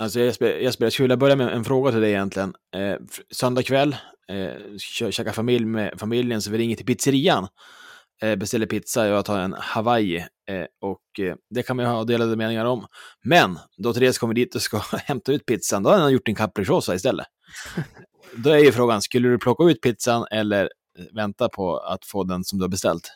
Alltså Jesper, Jesper, jag skulle vilja börja med en fråga till dig egentligen. Eh, söndag kväll, eh, käka familj med familjen, så vi ringer till pizzerian. Eh, beställer pizza, jag tar en Hawaii. Eh, och eh, det kan man ju ha delade meningar om. Men då Therese kommer dit och ska hämta ut pizzan, då har han gjort en capricciosa istället. då är ju frågan, skulle du plocka ut pizzan eller vänta på att få den som du har beställt?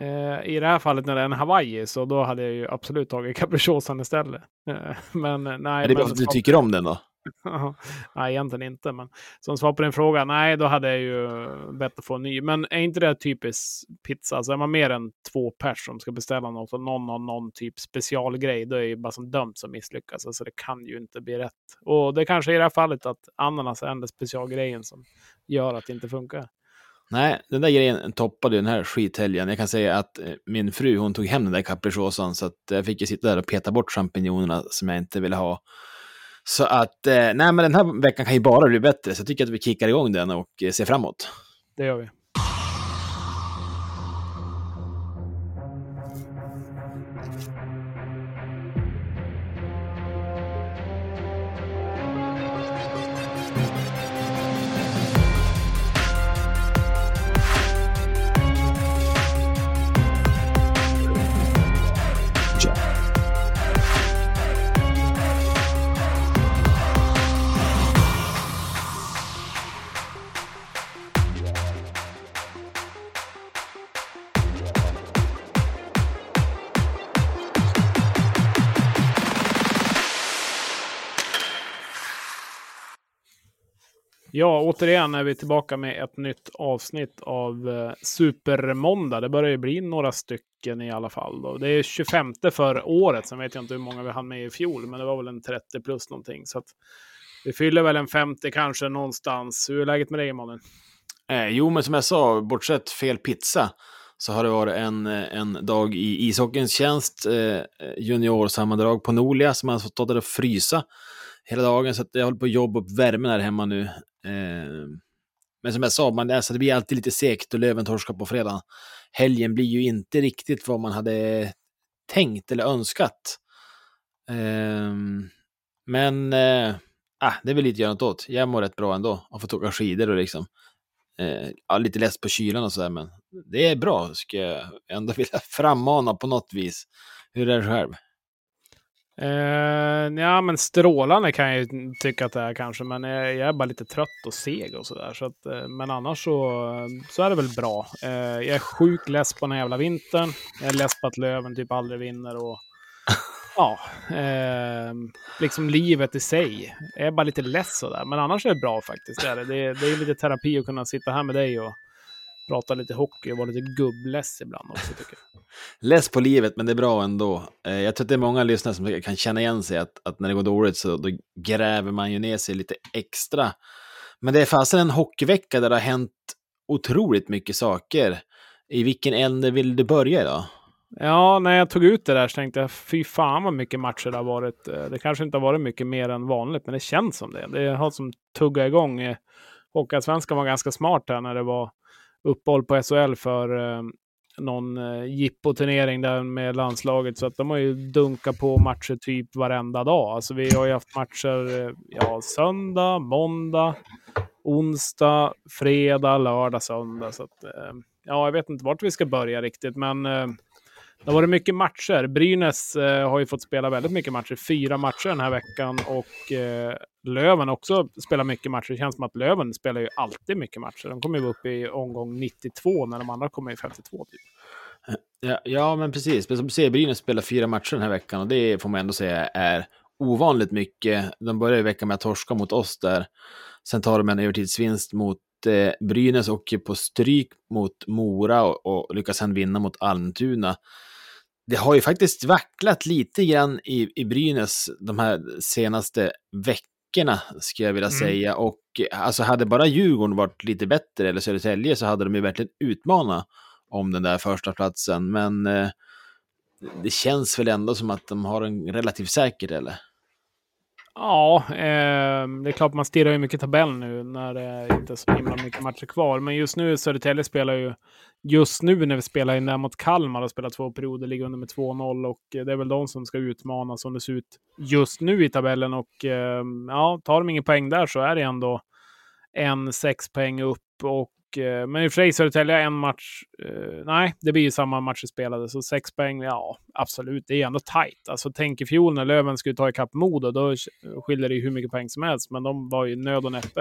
Eh, I det här fallet när det är en Hawaii så då hade jag ju absolut tagit capricciosan istället. Eh, men nej. Är det bara för att du tycker om den då? nej, egentligen inte. Men som svar på din fråga, nej, då hade jag ju bett att få en ny. Men är inte det typiskt pizza? Alltså är man mer än två pers som ska beställa något och någon har någon typ specialgrej, då är det ju bara som dömt som misslyckas. Alltså det kan ju inte bli rätt. Och det kanske är i det här fallet att ananas är den specialgrejen som gör att det inte funkar. Nej, den där grejen toppade den här skithelgen. Jag kan säga att eh, min fru, hon tog hem den där capricciosan så att eh, jag fick ju sitta där och peta bort champinjonerna som jag inte ville ha. Så att, eh, nej men den här veckan kan ju bara bli bättre, så jag tycker att vi kickar igång den och ser framåt. Det gör vi. Ja, återigen är vi tillbaka med ett nytt avsnitt av eh, Supermåndag. Det börjar ju bli några stycken i alla fall. Då. Det är 25 för året, sen vet jag inte hur många vi hann med i fjol, men det var väl en 30 plus någonting. Så att vi fyller väl en 50 kanske någonstans. Hur är läget med dig, Emanuel? Eh, jo, men som jag sa, bortsett fel pizza, så har det varit en, eh, en dag i ishockeyns tjänst. Eh, juniorsammandrag på Nolia som har stått där och frysa hela dagen. Så jag håller på att jobba upp värmen här hemma nu. Eh, men som jag sa, man, alltså, det blir alltid lite segt och Löven torskar på fredag. Helgen blir ju inte riktigt vad man hade tänkt eller önskat. Eh, men eh, ah, det är väl lite att göra något åt. Jag mår rätt bra ändå. Har fått åka skidor och liksom. Eh, ja, lite less på kylan och sådär, men det är bra, ska jag ändå vilja frammana på något vis. Hur är det själv? Uh, ja, men strålande kan jag ju tycka att det är kanske, men jag, jag är bara lite trött och seg och sådär. Så att, uh, men annars så, så är det väl bra. Uh, jag är sjukt less på den här jävla vintern. Jag är less på att Löven typ aldrig vinner och ja, liksom livet i sig. Jag är bara lite less sådär, men annars är det bra faktiskt. Det är. Det, det är lite terapi att kunna sitta här med dig och prata lite hockey och vara lite gubbless ibland också tycker jag. Less på livet, men det är bra ändå. Eh, jag tror att det är många lyssnare som kan känna igen sig att, att när det går dåligt så då gräver man ju ner sig lite extra. Men det är fasen en hockeyvecka där det har hänt otroligt mycket saker. I vilken ände vill du börja idag? Ja, när jag tog ut det där så tänkte jag fy fan vad mycket matcher det har varit. Eh, det kanske inte har varit mycket mer än vanligt, men det känns som det. Det har som tuggat igång. Eh, Hockeyallsvenskan var ganska smart här när det var uppehåll på SHL för någon eh, jippoturnering där med landslaget. Så att de har ju dunkat på matcher typ varenda dag. Alltså vi har ju haft matcher eh, ja, söndag, måndag, onsdag, fredag, lördag, söndag. Så att, eh, ja, jag vet inte vart vi ska börja riktigt, men eh, det har varit mycket matcher. Brynäs eh, har ju fått spela väldigt mycket matcher. Fyra matcher den här veckan och eh, Löven också spelar mycket matcher. Det känns som att Löven spelar ju alltid mycket matcher. De kommer ju upp i omgång 92 när de andra kommer i 52. Typ. Ja, ja, men precis. Men som du säger, Brynäs spelar fyra matcher den här veckan och det får man ändå säga är ovanligt mycket. De börjar ju veckan med att torska mot oss där. Sen tar de en övertidsvinst mot eh, Brynäs och på stryk mot Mora och, och lyckas sen vinna mot Almtuna det har ju faktiskt vacklat lite grann i, i Brynäs de här senaste veckorna, skulle jag vilja mm. säga. Och alltså hade bara Djurgården varit lite bättre, eller Södertälje, så hade de ju verkligen utmanat om den där första platsen. Men eh, det känns väl ändå som att de har en relativt säker, eller? Ja, eh, det är klart man stirrar ju mycket tabell nu när det inte är så himla mycket matcher kvar. Men just nu, Södertälje spelar ju, just nu när vi spelar in där mot Kalmar och spelar två perioder, ligger under med 2-0 och eh, det är väl de som ska utmana som det ser ut just nu i tabellen. Och eh, ja, tar de ingen poäng där så är det ändå en sex poäng upp och Eh, men i och för sig Södertälje en match. Eh, nej, det blir ju samma matcher spelade, så sex poäng, ja absolut, det är ändå tajt. Alltså tänk i fjol när Löven skulle ta ikapp Modo, då skiljer det ju hur mycket poäng som helst, men de var ju nöd och näppe.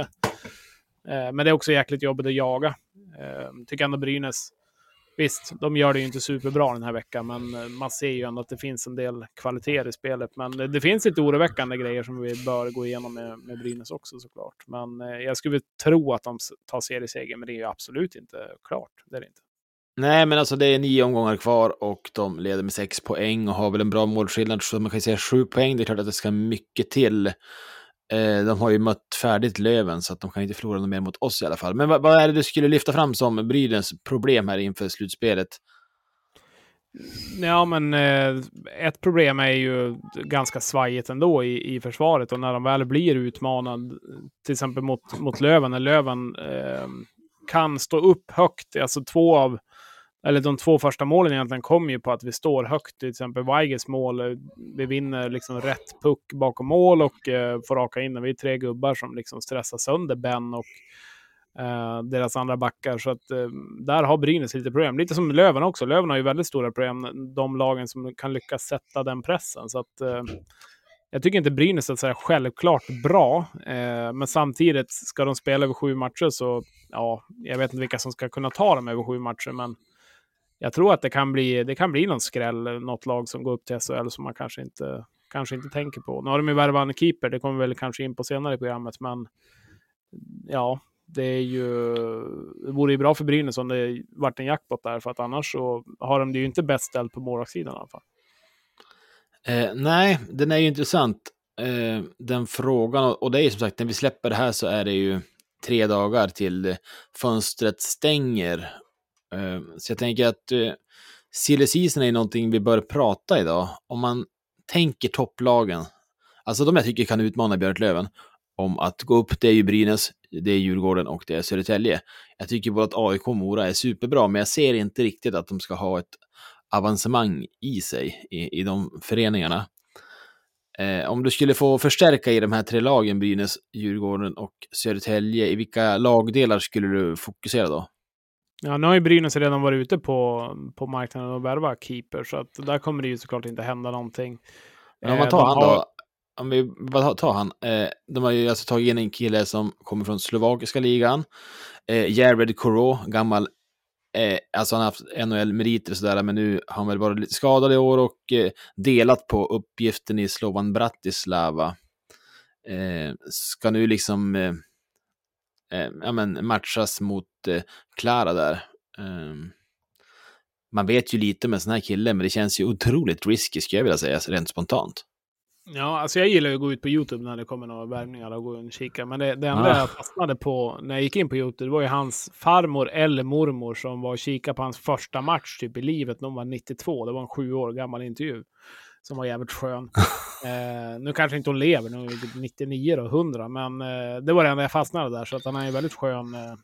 Eh, men det är också jäkligt jobbigt att jaga. Eh, tycker ändå Brynäs Visst, de gör det ju inte superbra den här veckan, men eh, man ser ju ändå att det finns en del kvaliteter i spelet. Men eh, det, finns lite oroväckande grejer som vi bör gå igenom med, med Brynäs också såklart. Men eh, jag skulle tro att de tar serieseger, men det är ju absolut inte klart. Det är det inte. Nej, men alltså det är nio omgångar kvar och de leder med sex poäng och har väl en bra målskillnad, så man kan säga sju poäng. Det är klart att det ska mycket till. Eh, de har ju mött färdigt Löven, så att de kan inte förlora något mer mot oss i alla fall. Men vad, vad är det du skulle lyfta fram som Brydens problem här inför slutspelet? Ja, men eh, ett problem är ju ganska svajigt ändå i, i försvaret och när de väl blir utmanad, till exempel mot, mot Löven, när Löven eh, kan stå upp högt, alltså två av eller de två första målen egentligen kommer ju på att vi står högt. Till exempel Weigers mål, eh, vi vinner liksom rätt puck bakom mål och eh, får raka in. den. Vi är tre gubbar som liksom stressar sönder Ben och eh, deras andra backar. Så att eh, där har Brynäs lite problem. Lite som Löven också. Löven har ju väldigt stora problem, de lagen som kan lyckas sätta den pressen. Så att eh, jag tycker inte Brynäs är självklart bra, eh, men samtidigt ska de spela över sju matcher så, ja, jag vet inte vilka som ska kunna ta dem över sju matcher, men jag tror att det kan bli, det kan bli någon skräll, eh, något lag som går upp till SHL som man kanske inte, kanske inte tänker på. Nu har de ju värvat en keeper, det kommer vi väl kanske in på senare i programmet, men ja, det är ju, det vore ju bra för Brynäs om det vart en jackpot där, för att annars så har de det ju inte bäst ställt på målvaktssidan i alla fall. Eh, nej, den är ju intressant, eh, den frågan. Och det är ju som sagt, när vi släpper det här så är det ju tre dagar till fönstret stänger. Ehm, så jag tänker att eh, silly season är någonting vi bör prata idag. Om man tänker topplagen, alltså de jag tycker kan utmana Björklöven om att gå upp, det är ju Brynäs, det är Djurgården och det är Södertälje. Jag tycker både att AIK och Mora är superbra, men jag ser inte riktigt att de ska ha ett avancemang i sig i, i de föreningarna. Eh, om du skulle få förstärka i de här tre lagen, Brynäs, Djurgården och Södertälje, i vilka lagdelar skulle du fokusera då? Ja, nu har ju Brynäs redan varit ute på, på marknaden och värvat keeper, så att där kommer det ju såklart inte hända någonting. Men om man eh, tar eh, han har... då, om vi bara tar han, eh, de har ju alltså tagit in en kille som kommer från slovakiska ligan, eh, Jared Koro, gammal, eh, alltså han har haft NHL-meriter och sådär, men nu har han väl varit lite skadad i år och eh, delat på uppgiften i Slovan Bratislava. Eh, ska nu liksom eh, ja, men matchas mot eh, Klara där. Eh, man vet ju lite med en sån här kille, men det känns ju otroligt risky, skulle jag vilja säga, rent spontant. Ja, alltså jag gillar ju att gå ut på YouTube när det kommer några värvningar och gå och kika. Men det, det enda ah. jag fastnade på när jag gick in på YouTube, det var ju hans farmor eller mormor som var och kikade på hans första match typ i livet hon var 92. Det var en sju år gammal intervju som var jävligt skön. eh, nu kanske inte hon lever, nu är hon 99 och 100, men eh, det var det enda jag fastnade där. Så att han är en väldigt skön, eh,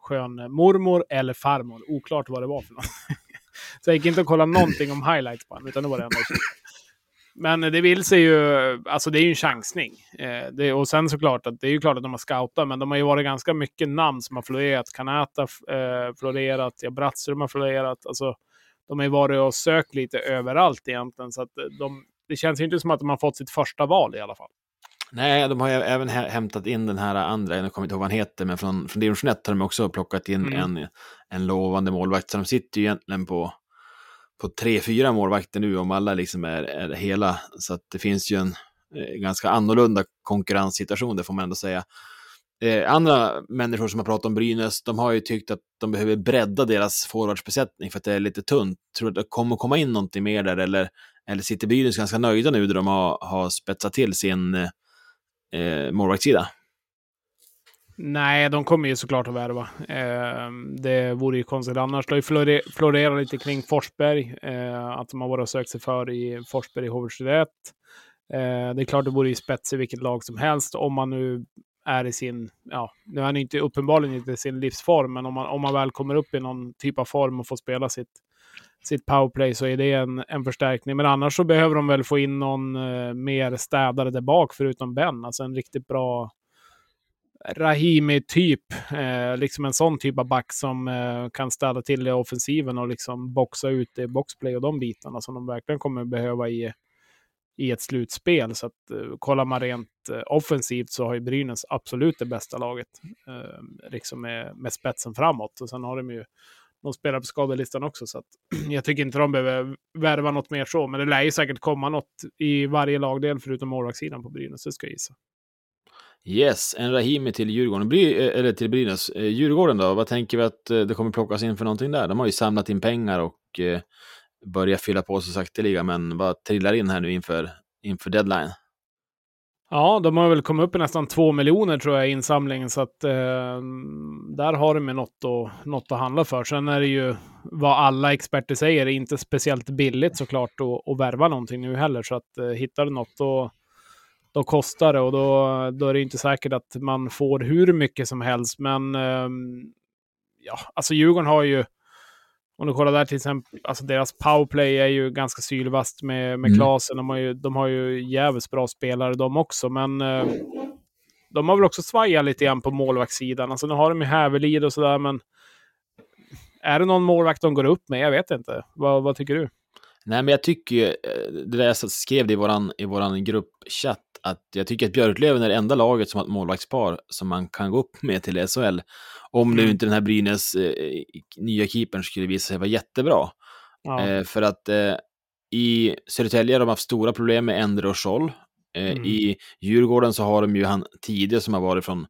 skön mormor eller farmor. Oklart vad det var för något. så jag gick inte och kollade någonting om highlights på honom, utan det var det enda jag men det vill sig ju, alltså det är ju en chansning. Eh, det, och sen såklart att det är ju klart att de har scoutat, men de har ju varit ganska mycket namn som har florerat. Kanata eh, florerat, ja, Brattström har florerat. Alltså, de har ju varit och sökt lite överallt egentligen, så att de, det känns ju inte som att de har fått sitt första val i alla fall. Nej, de har ju även hämtat in den här andra, jag kommer inte ihåg vad han heter, men från, från division 1 har de också plockat in mm. en, en lovande målvakt. Så de sitter ju egentligen på, på tre, fyra målvakter nu om alla liksom är, är hela. Så att det finns ju en eh, ganska annorlunda konkurrenssituation, det får man ändå säga. Eh, andra människor som har pratat om Brynäs, de har ju tyckt att de behöver bredda deras forwardsbesättning för att det är lite tunt. Tror du att det kommer komma in någonting mer där eller, eller sitter Brynäs ganska nöjda nu där de har, har spetsat till sin eh, målvaktssida? Nej, de kommer ju såklart att värva. Eh, det vore ju konstigt annars. Det har ju florerat lite kring Forsberg, eh, att de har varit och sökt sig för i Forsberg i HV21. Eh, det är klart det vore ju spets i vilket lag som helst om man nu är i sin, ja, nu är han inte uppenbarligen inte i sin livsform, men om man, om man väl kommer upp i någon typ av form och får spela sitt, sitt powerplay så är det en, en förstärkning. Men annars så behöver de väl få in någon eh, mer städare där bak förutom Ben, alltså en riktigt bra Rahimi-typ, eh, liksom en sån typ av back som eh, kan städa till i offensiven och liksom boxa ut i boxplay och de bitarna som de verkligen kommer behöva i, i ett slutspel. Så att uh, kollar man rent uh, offensivt så har ju Brynäs absolut det bästa laget, uh, liksom med, med spetsen framåt. Och sen har de ju de spelar på skadelistan också, så att jag tycker inte de behöver värva något mer så. Men det lär ju säkert komma något i varje lagdel förutom målvaktssidan på Brynäs, det ska jag gissa. Yes, en Rahimi till Djurgården, Bry, eh, eller till Brynäs. Djurgården då, vad tänker vi att det kommer plockas in för någonting där? De har ju samlat in pengar och börja fylla på sig sakteliga, men vad trillar in här nu inför, inför deadline? Ja, de har väl kommit upp i nästan två miljoner tror jag i insamlingen, så att eh, där har de något och något att handla för. Sen är det ju vad alla experter säger, inte speciellt billigt såklart att, att värva någonting nu heller, så att eh, hittar du något då då kostar det och då, då är det inte säkert att man får hur mycket som helst. Men eh, ja, alltså Djurgården har ju, om du kollar där till exempel, alltså deras powerplay är ju ganska sylvast med, med mm. Klasen. De har ju, de har ju jävligt bra spelare de också, men eh, de har väl också svajat lite grann på målvaktssidan. Alltså nu har de ju Hävelid och sådär, men är det någon målvakt de går upp med? Jag vet inte. Vad, vad tycker du? Nej, men jag tycker ju, eh, det där jag skrev det i våran, i våran gruppchatt, att jag tycker att Björklöven är det enda laget som har ett målvaktspar som man kan gå upp med till SHL. Om nu mm. inte den här Brynäs eh, nya keepern skulle visa sig vara jättebra. Ja. Eh, för att eh, i Södertälje har de haft stora problem med Endre och Scholl. Eh, mm. I Djurgården så har de ju han tidigare som har varit från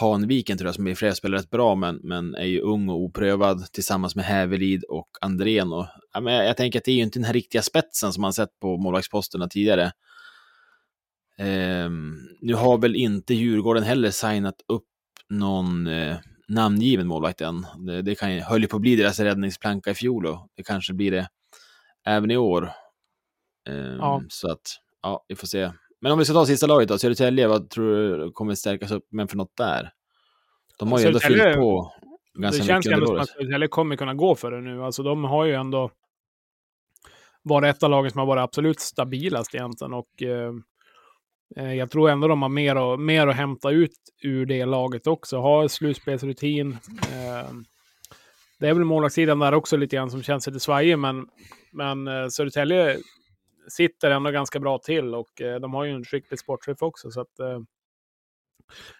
Hanviken tror jag, som i flera spelar rätt bra, men, men är ju ung och oprövad tillsammans med Hävelid och Andrén. Och, ja, men jag, jag, tänker att det är ju inte den här riktiga spetsen som man sett på målvaktsposterna tidigare. Um, nu har väl inte Djurgården heller signat upp någon uh, namngiven målvakt än. Det, det kan, höll ju på att bli deras räddningsplanka i fjol och det kanske blir det även i år. Um, ja. Så att, ja, vi får se. Men om vi ska ta sista laget då, Södertälje, vad tror du kommer stärkas upp med för något där? De har ju ändå fyllt på ganska mycket Det känns ändå som att Södertälje kommer kunna gå för det nu. Alltså de har ju ändå varit ett av lagen som har varit absolut stabilast egentligen och eh, eh, Eh, jag tror ändå de har mer, och, mer att hämta ut ur det laget också. Har slutspelsrutin. Eh, det är väl målvaktssidan där också lite grann som känns lite svajig, men, men eh, Södertälje sitter ändå ganska bra till och de har ju en skicklig sportchef också. Så att,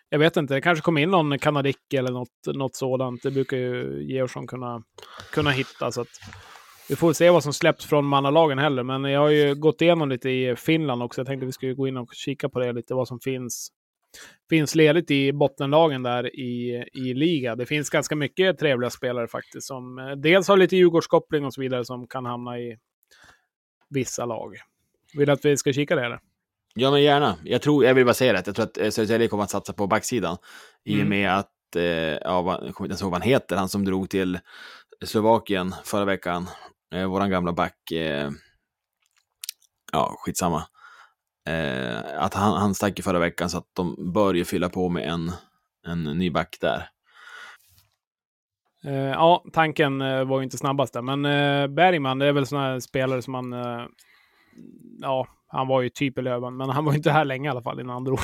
jag vet inte, det kanske kommer in någon kanadick eller något, något sådant. Det brukar ju Georgsson kunna, kunna hitta. Så att, vi får se vad som släpps från mannalagen heller. Men jag har ju gått igenom lite i Finland också. Jag tänkte vi skulle gå in och kika på det lite, vad som finns finns ledigt i bottenlagen där i, i liga. Det finns ganska mycket trevliga spelare faktiskt. Som eh, dels har lite Djurgårdskoppling och så vidare som kan hamna i, vissa lag. Vill du att vi ska kika det eller? Ja, men gärna. Jag, tror, jag vill bara säga det, jag tror att eh, Södertälje kommer att satsa på backsidan. Mm. I och med att, eh, ja, jag kommer inte ens ihåg vad han heter, han som drog till Slovakien förra veckan. Eh, våran gamla back, eh, ja, skitsamma. Eh, att han, han stack i förra veckan så att de bör ju fylla på med en, en ny back där. Eh, ja, tanken eh, var ju inte snabbast där, men eh, Bergman, det är väl sådana här spelare som man... Eh, ja, han var ju typ i Löven, men han var inte här länge i alla fall innan han drog.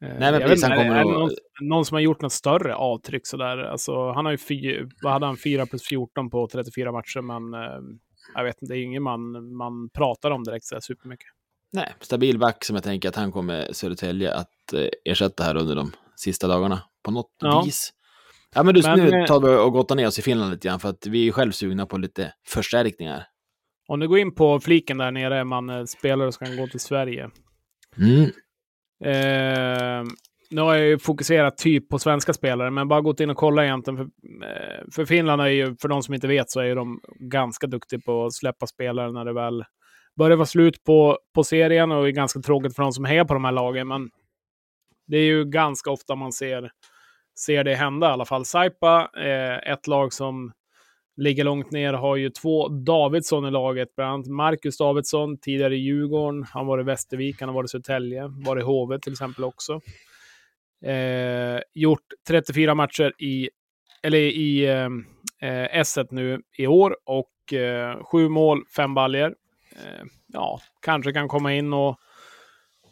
Nej, men han kommer är, är någon, någon, som har gjort något större avtryck sådär? Alltså, han har ju fyra, vad hade han, 4 plus 14 på 34 matcher, men jag vet inte, det är ingen man, man pratar om direkt så supermycket. Nej, stabil back som jag tänker att han kommer Södertälje att ersätta här under de sista dagarna på något ja. vis. Ja, men, du, men nu eh, tar vi och gottar ner oss i Finland lite grann, för att vi är själv sugna på lite förstärkningar. Om du går in på fliken där nere, man eh, spelare som kan gå till Sverige. Mm. Eh, nu har jag ju fokuserat typ på svenska spelare, men bara gått in och kollat egentligen. För, eh, för Finland är ju, för de som inte vet, så är ju de ganska duktiga på att släppa spelare när det väl börjar vara slut på, på serien och är ganska tråkigt för de som är på de här lagen. Men det är ju ganska ofta man ser ser det hända i alla fall. Saipa, eh, ett lag som ligger långt ner, har ju två Davidsson i laget, bland annat Marcus Davidsson, tidigare i Djurgården, han var i Västervik, han har varit i Södertälje, var i HV till exempel också. Eh, gjort 34 matcher i, eller i eh, S1 nu i år och eh, sju mål, fem baljer. Eh, ja, kanske kan komma in och...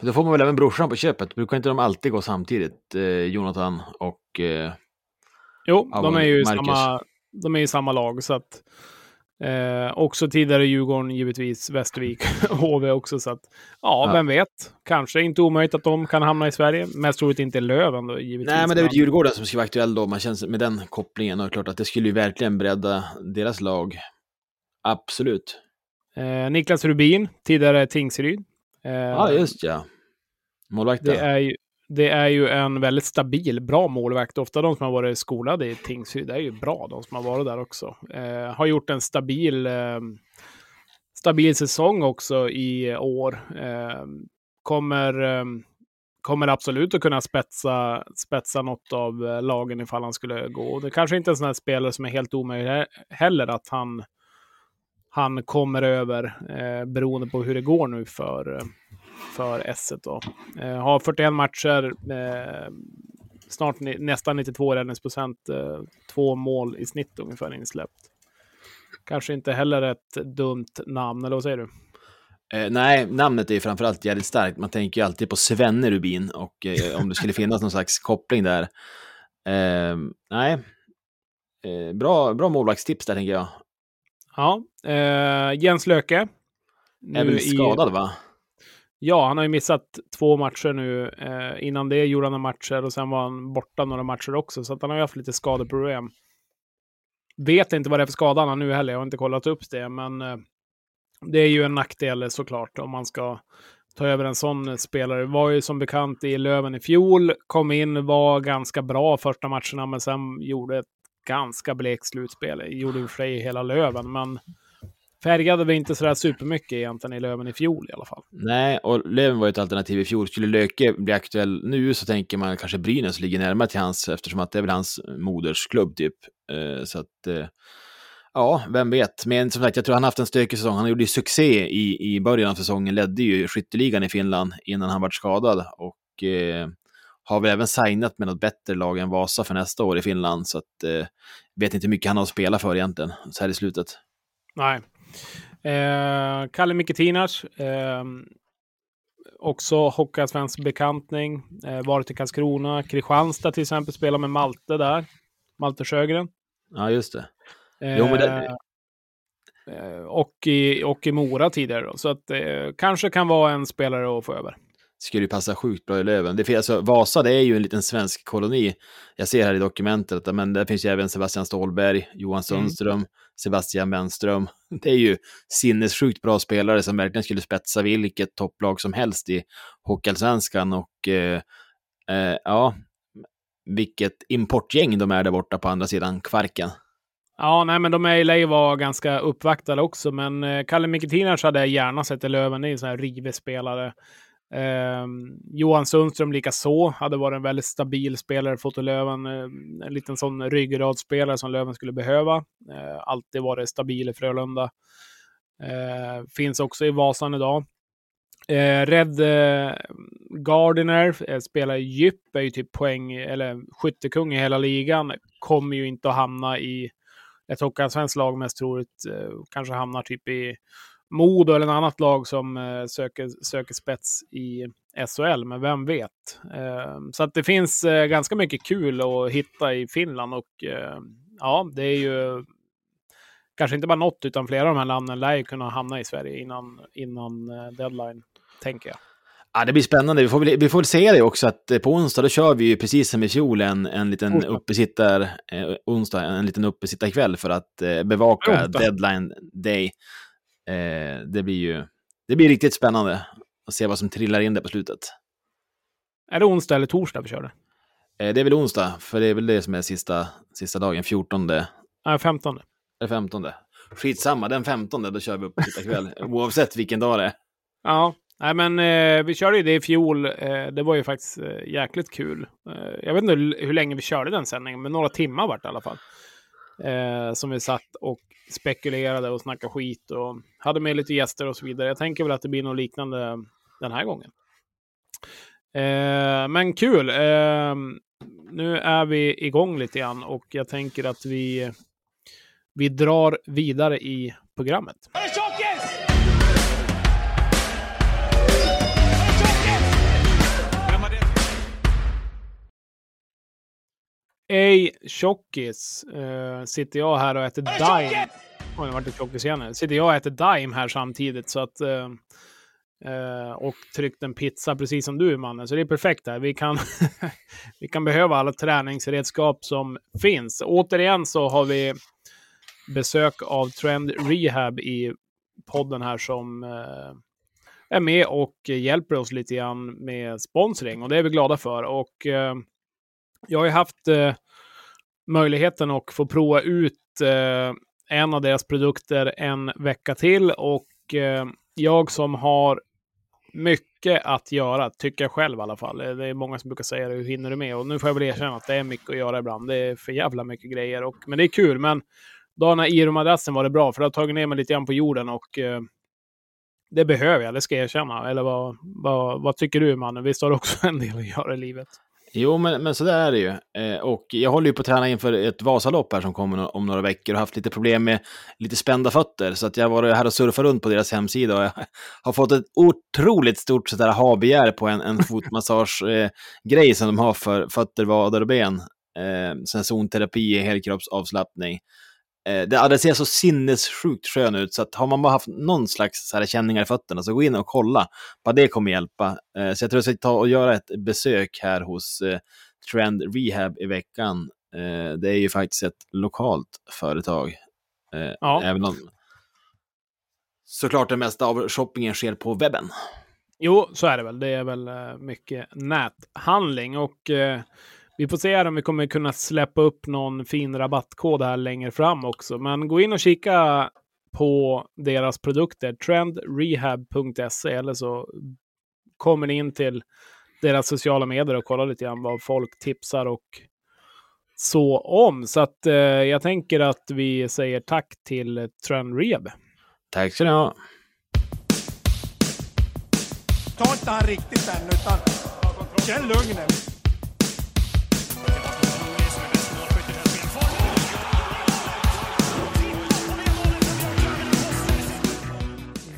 Då får man väl även brorsan på köpet. Brukar inte de alltid gå samtidigt, eh, Jonathan och... Eh, jo, de är ju samma, de är i samma lag, så att... Eh, också tidigare Djurgården, givetvis Västervik, HV också. Så att, ja, ja, vem vet. Kanske inte omöjligt att de kan hamna i Sverige. Mest troligt inte Löven då, givetvis. Nej, men det är väl Djurgården som ska vara aktuell då. Man känns med den kopplingen. Och klart att det skulle ju verkligen bredda deras lag. Absolut. Eh, Niklas Rubin, tidigare Tingsryd. Eh, ja, just ja. Målvakten. Det är, ju, det är ju en väldigt stabil, bra målvakt. Ofta de som har varit skolade i Tingsryd, är ju bra de som har varit där också. Eh, har gjort en stabil, eh, stabil säsong också i år. Eh, kommer, eh, kommer absolut att kunna spetsa, spetsa något av eh, lagen ifall han skulle gå. Det kanske inte är en sån här spelare som är helt omöjlig heller att han han kommer över eh, beroende på hur det går nu för, eh, för S1. Då. Eh, har 41 matcher, eh, snart nästan 92 räddningsprocent, eh, två mål i snitt ungefär insläppt. Kanske inte heller ett dumt namn, eller vad säger du? Eh, nej, namnet är framförallt jävligt starkt. Man tänker ju alltid på Svenne Rubin och eh, om det skulle finnas någon slags koppling där. Eh, nej, bra, bra målvaktstips där tänker jag. Ja, eh, Jens Löke. Är väl skadad i... va? Ja, han har ju missat två matcher nu. Eh, innan det gjorde han några matcher och sen var han borta några matcher också, så att han har ju haft lite skadeproblem. Vet inte vad det är för skada han har nu heller, jag har inte kollat upp det, men eh, det är ju en nackdel såklart om man ska ta över en sån spelare. Var ju som bekant i Löven i fjol, kom in, var ganska bra första matcherna, men sen gjorde ett ganska blekt slutspel. Gjorde i och för sig hela Löven, men färgade vi inte sådär supermycket egentligen i Löven i fjol i alla fall. Nej, och Löven var ju ett alternativ i fjol. Skulle Löke bli aktuell nu så tänker man kanske Brynäs ligger närmare till hans, eftersom att det är väl hans modersklubb typ. Uh, så att, uh, ja, vem vet. Men som sagt, jag tror han haft en stökig säsong. Han gjorde ju succé i, i början av säsongen, ledde ju skytteligan i Finland innan han var skadad. Och uh, har väl även signat med något bättre lag än Vasa för nästa år i Finland. Så att, eh, vet inte hur mycket han har att spela för egentligen, så här i slutet. Nej. Eh, Kalle Miketinas, eh, också Hockeyallsvensk bekantning. Eh, varit i Karlskrona, Kristianstad till exempel, spelar med Malte där. Malte Sjögren. Ja, just det. Jo, men det... Eh, och, i, och i Mora tidigare då. Så att eh, kanske kan vara en spelare att få över skulle ju passa sjukt bra i Löven. Det, alltså, Vasa det är ju en liten svensk koloni. Jag ser här i dokumentet, men där finns ju även Sebastian Ståhlberg, Johan mm. Sundström, mm. Sebastian Bennström. Det är ju sinnessjukt bra spelare som verkligen skulle spetsa vilket topplag som helst i Hockeyallsvenskan. Och eh, eh, ja, vilket importgäng de är där borta på andra sidan Kvarken. Ja, nej, men de är ju vara ganska uppvaktade också, men eh, Kalle Miketinas hade jag gärna sett i Löven. Det är en sån här rivig spelare. Eh, Johan Sundström likaså, hade varit en väldigt stabil spelare, för Löven, eh, en liten sån ryggradsspelare som Löven skulle behöva. Eh, alltid varit stabil i Frölunda. Eh, finns också i Vasan idag. Eh, Red eh, Gardiner eh, spelar i djup, är ju typ poäng, eller skyttekung i hela ligan. Kommer ju inte att hamna i ett hockeyallsvenskt lag mest troligt. Eh, kanske hamnar typ i Modo eller något annat lag som eh, söker, söker spets i SHL, men vem vet? Eh, så att det finns eh, ganska mycket kul att hitta i Finland och eh, ja, det är ju kanske inte bara något, utan flera av de här namnen lär ju kunna hamna i Sverige innan, innan eh, deadline, tänker jag. Ja, det blir spännande. Vi får, väl, vi får väl se det också att eh, på onsdag då kör vi ju precis som i fjol en, en liten uppesittar, eh, onsdag, en liten uppesittarkväll för att eh, bevaka onsdag. deadline day. Eh, det blir ju det blir riktigt spännande att se vad som trillar in där på slutet. Är det onsdag eller torsdag vi kör det? Eh, det är väl onsdag, för det är väl det som är sista, sista dagen, 14. Nej, 15. Eller 15. Skitsamma, den 15 då kör vi upp kväll, oavsett vilken dag det är. Ja, nej men eh, vi körde ju det i fjol. Eh, det var ju faktiskt eh, jäkligt kul. Eh, jag vet inte hur, hur, länge vi körde den sändningen, men några timmar vart det i alla fall. Eh, som vi satt och spekulerade och snackade skit och hade med lite gäster och så vidare. Jag tänker väl att det blir något liknande den här gången. Eh, men kul! Eh, nu är vi igång lite grann och jag tänker att vi, vi drar vidare i programmet. Ej tjockis, uh, sitter jag här och äter Dime. Oj, nu vart det tjockis igen. Sitter jag och äter Dime här samtidigt så att uh, Uh, och tryckt en pizza precis som du mannen. Så det är perfekt där. Vi kan, vi kan behöva alla träningsredskap som finns. Återigen så har vi besök av Trend Rehab i podden här som är med och hjälper oss lite grann med sponsring och det är vi glada för. Och jag har ju haft eh, möjligheten att få prova ut eh, en av deras produkter en vecka till och eh, jag som har mycket att göra, tycker jag själv i alla fall. Det är många som brukar säga det, hur hinner du med? Och nu får jag väl erkänna att det är mycket att göra ibland. Det är för jävla mycket grejer. Och, men det är kul. Men dagarna i madrassen var det bra, för det har tagit ner mig lite grann på jorden och eh, det behöver jag, det ska jag erkänna. Eller vad, vad, vad tycker du mannen? Visst har du också en del att göra i livet? Jo, men, men så där är det ju. Eh, och jag håller ju på att träna inför ett Vasalopp här som kommer om några veckor och haft lite problem med lite spända fötter. Så att jag var här och surfade runt på deras hemsida och jag har fått ett otroligt stort sådär ha-begär på en, en fotmassage-grej eh, som de har för fötter, vader och ben. Eh, sen zonterapi, helkroppsavslappning. Eh, det, det ser så sinnessjukt skön ut, så att har man bara haft någon slags så här, känningar i fötterna, så gå in och kolla. Bara det kommer hjälpa. Eh, så jag tror jag ska ta och göra ett besök här hos eh, Trend Rehab i veckan. det är ju faktiskt ett lokalt företag. ja. Även om såklart det mesta av shoppingen sker på webben. Jo, så är det väl. Det är väl mycket näthandling och vi får se om vi kommer kunna släppa upp någon fin rabattkod här längre fram också. Men gå in och kika på deras produkter, trendrehab.se, eller så kommer ni in till deras sociala medier och kollar lite grann vad folk tipsar och så om. Så att eh, jag tänker att vi säger tack till Trend Rehab. Tack ska ni ha. Ta inte han riktigt än, utan känn lugnet.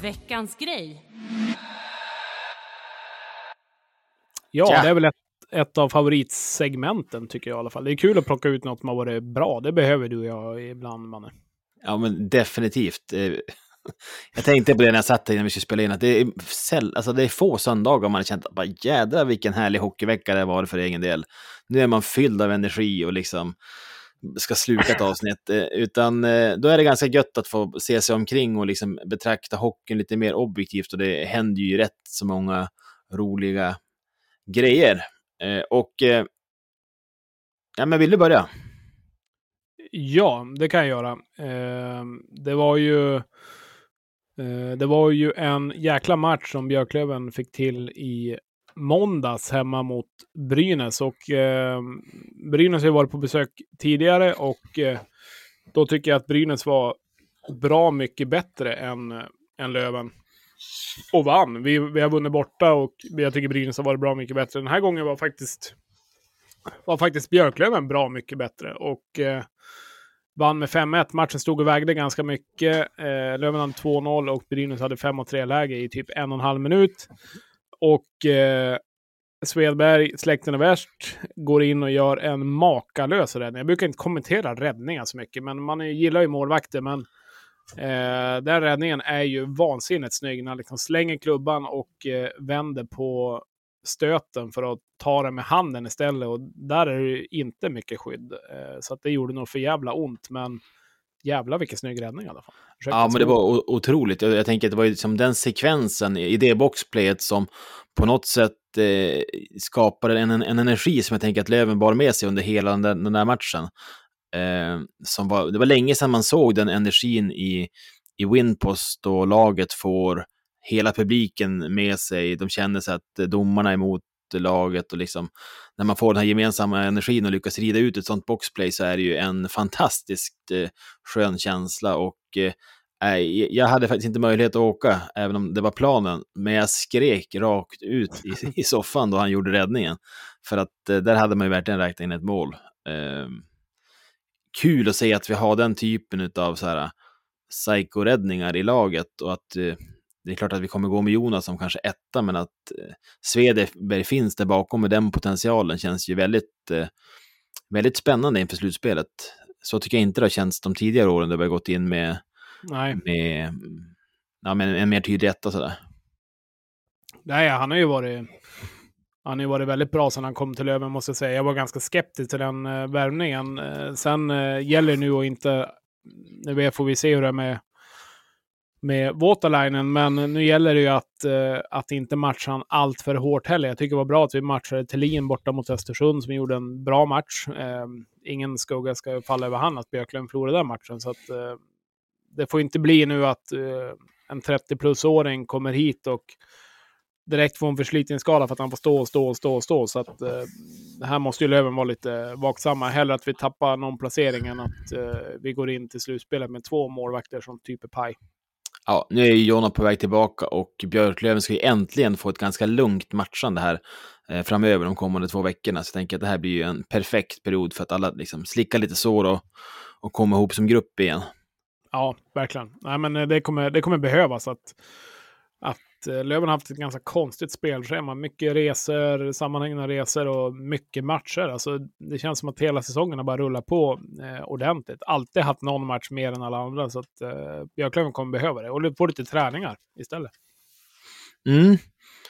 Veckans grej. Ja, ja, det är väl ett, ett av favoritsegmenten tycker jag i alla fall. Det är kul att plocka ut något som har varit bra. Det behöver du och jag ibland, Manne. Ja, men definitivt. Eh, jag tänkte på det när jag satt här innan vi skulle spela in, att det är, alltså det är få söndagar man har känt att bara jädrar vilken härlig hockeyvecka det varit för egen del. Nu är man fylld av energi och liksom ska sluka ett avsnitt, eh, utan eh, då är det ganska gött att få se sig omkring och liksom betrakta hockeyn lite mer objektivt och det händer ju rätt så många roliga grejer. Eh, och ja, men vill du börja? Ja, det kan jag göra. Det var ju det var ju en jäkla match som Björklöven fick till i måndags hemma mot Brynäs. Och eh, Brynäs har ju varit på besök tidigare och eh, då tycker jag att Brynäs var bra mycket bättre än, äh, än Löven. Och vann. Vi, vi har vunnit borta och jag tycker Brynäs har varit bra mycket bättre. Den här gången var faktiskt, var faktiskt Björklöven bra mycket bättre. Och eh, vann med 5-1. Matchen stod och vägde ganska mycket. Eh, Löven hade 2-0 och Brynäs hade 5-3 läge i typ en och en halv minut. Och eh, Svedberg, släkten är värst, går in och gör en makalös räddning. Jag brukar inte kommentera räddningar så mycket, men man gillar ju målvakter. Men eh, den räddningen är ju vansinnigt snygg när han liksom slänger klubban och eh, vänder på stöten för att ta den med handen istället. Och där är det inte mycket skydd. Eh, så att det gjorde nog för jävla ont. Men jävlar vilken snygg räddning i alla fall. Försökte ja, men det var otroligt. Jag, jag, tänker att det var ju liksom den sekvensen i det boxplayet som på något sätt eh, skapade en, en, energi som jag tänker att Löven bar med sig under hela den där, den där matchen. Eh, som var, det var länge sedan man såg den energin i, i Winpost och laget får hela publiken med sig. De känner sig att domarna är emot laget och liksom när man får den här gemensamma energin och lyckas rida ut ett sånt boxplay så är det ju en fantastiskt eh, skön känsla och eh, jag hade faktiskt inte möjlighet att åka, även om det var planen, men jag skrek rakt ut i, i soffan då han gjorde räddningen. För att eh, där hade man ju verkligen räknat in ett mål. Eh, kul att se att vi har den typen av så här psykoräddningar i laget och att eh, det är klart att vi kommer gå med Jonas som kanske etta, men att eh, Svedberg finns där bakom med den potentialen känns ju väldigt, eh, väldigt spännande inför slutspelet. Så tycker jag inte det har känts de tidigare åren då vi har gått in med, Nej. med, ja, med en mer tydlig etta sådär. Nej, han har ju varit han har ju varit väldigt bra sedan han kom till Löven måste jag säga. Jag var ganska skeptisk till den uh, värvningen. Uh, sen uh, gäller det nu att inte... Nu får vi se hur det är med, med Waterlinen, men nu gäller det ju att, eh, att inte matcha han allt för hårt heller. Jag tycker det var bra att vi matchade Thelin borta mot Östersund som gjorde en bra match. Ehm, ingen skugga ska falla över han att Björklund förlorade den matchen. Så att, eh, det får inte bli nu att eh, en 30-plus-åring kommer hit och direkt får en förslitningsskada för att han får stå och stå och stå och stå. Så att eh, här måste ju Löven vara lite vaksamma. Hellre att vi tappar någon placering än att eh, vi går in till slutspelet med två målvakter som typ är paj. Ja, nu är ju Jonna på väg tillbaka och Björklöven ska ju äntligen få ett ganska lugnt matchande här eh, framöver de kommande två veckorna. Så jag tänker att det här blir ju en perfekt period för att alla liksom slickar lite sår och, och kommer ihop som grupp igen. Ja, verkligen. Nej, men eh, det kommer, det kommer behövas att att Löven har haft ett ganska konstigt spelschema. Mycket resor, sammanhängande resor och mycket matcher. Alltså, det känns som att hela säsongen har bara rullat på eh, ordentligt. Alltid haft någon match mer än alla andra. Så att eh, Björklöven kommer behöva det. Och få lite träningar istället. Mm.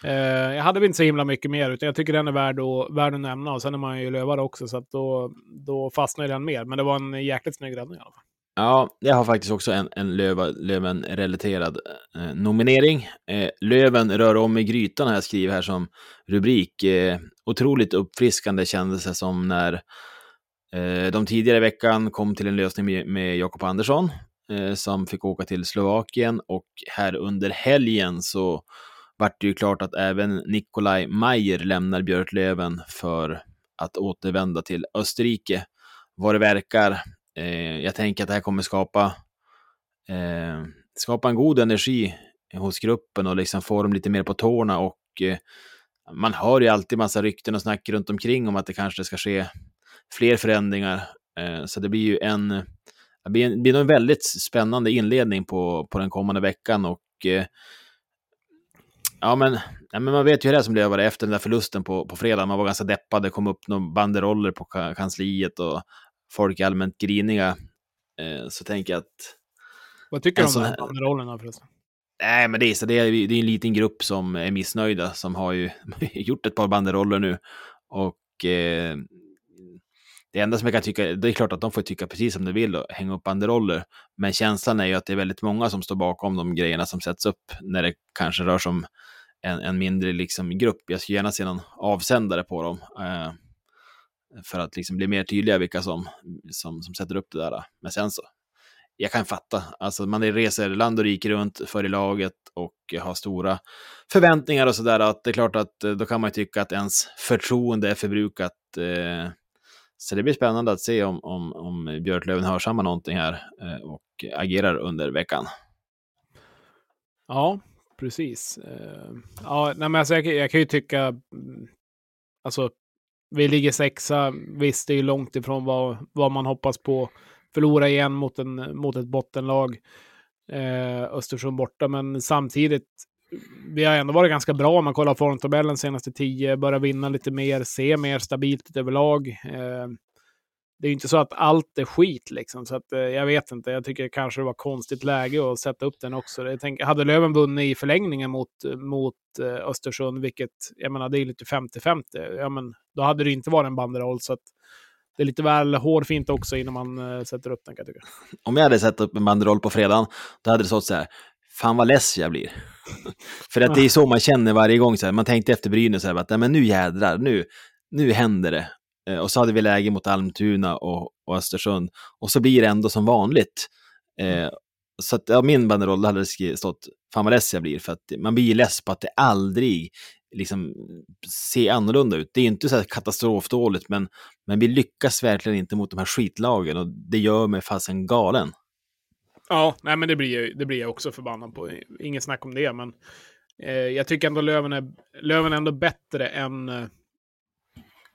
Eh, jag hade inte så himla mycket mer, utan jag tycker den är värd att, värd att nämna. Och sen är man ju lövare också, så att då, då fastnar den mer. Men det var en jäkligt snygg räddning i alla fall. Ja, jag har faktiskt också en, en Löven-relaterad eh, nominering. Eh, Löven rör om i grytan har jag skrivit här som rubrik. Eh, otroligt uppfriskande kändes det som när eh, de tidigare i veckan kom till en lösning med, med Jakob Andersson eh, som fick åka till Slovakien och här under helgen så vart det ju klart att även Nikolaj Mayer lämnar Björklöven för att återvända till Österrike. Vad det verkar eh, jag tänker att det här kommer skapa, eh, skapa en god energi hos gruppen och liksom få dem lite mer på tårna och eh, man hör ju alltid massa rykten och snack runt omkring om att det kanske ska ske fler förändringar. Eh, så det blir ju en, det blir, en, blir en väldigt spännande inledning på, på den kommande veckan och eh, Ja, men, ja, men man vet ju hur det är som blev efter den där förlusten på, på fredag. Man var ganska deppad, det kom upp några banderoller på kansliet och folk är allmänt griniga, eh, så tänker jag att... Vad tycker du om de här rollerna förresten? Nej, men det är, så det, är, det är en liten grupp som är missnöjda, som har ju gjort ett par banderoller nu. Och eh, det enda som jag kan tycka, det är klart att de får tycka precis som de vill och hänga upp banderoller. Men känslan är ju att det är väldigt många som står bakom de grejerna som sätts upp när det kanske rör sig om en, en mindre liksom, grupp. Jag skulle gärna se någon avsändare på dem. Eh, för att liksom bli mer tydliga vilka som, som, som sätter upp det där. Men sen så, jag kan fatta, alltså man reser land och rike runt för i laget och har stora förväntningar och sådär, att det är klart att eh, då kan man tycka att ens förtroende är förbrukat. Eh. Så det blir spännande att se om, om, om Björklöven hörsammar någonting här eh, och agerar under veckan. Ja, precis. Ja, nej, men alltså jag, jag kan ju tycka, mm, alltså vi ligger sexa. Visst, det är långt ifrån vad, vad man hoppas på. Förlora igen mot, en, mot ett bottenlag. Eh, Östersund borta, men samtidigt. Vi har ändå varit ganska bra om man kollar formtabellen senaste tio. Börjar vinna lite mer, se mer stabilt överlag. Eh, det är ju inte så att allt är skit liksom, så att eh, jag vet inte. Jag tycker kanske det var konstigt läge att sätta upp den också. Jag tänk, hade Löven vunnit i förlängningen mot, mot eh, Östersund, vilket jag menar, det är lite 50-50, ja men då hade det inte varit en banderoll. Så att det är lite väl hårfint också innan man eh, sätter upp den kan jag tycka. Om jag hade satt upp en banderoll på fredagen, då hade det stått så här, fan vad less jag blir. För att det är så man känner varje gång, så här, man tänkte efter Brynäs, så här, att men nu jädrar, nu, nu händer det. Eh, och så hade vi läge mot Almtuna och, och Östersund. Och så blir det ändå som vanligt. Eh, så att ja, min banderoll hade det stått fan vad less jag blir, för att man blir less på att det aldrig liksom ser annorlunda ut. Det är inte så här katastrofdåligt, men, men vi lyckas verkligen inte mot de här skitlagen och det gör mig fasen galen. Ja, nej, men det blir, det blir jag också förbannad på. Inget snack om det, men eh, jag tycker ändå Löven är, Löven är ändå bättre än, eh,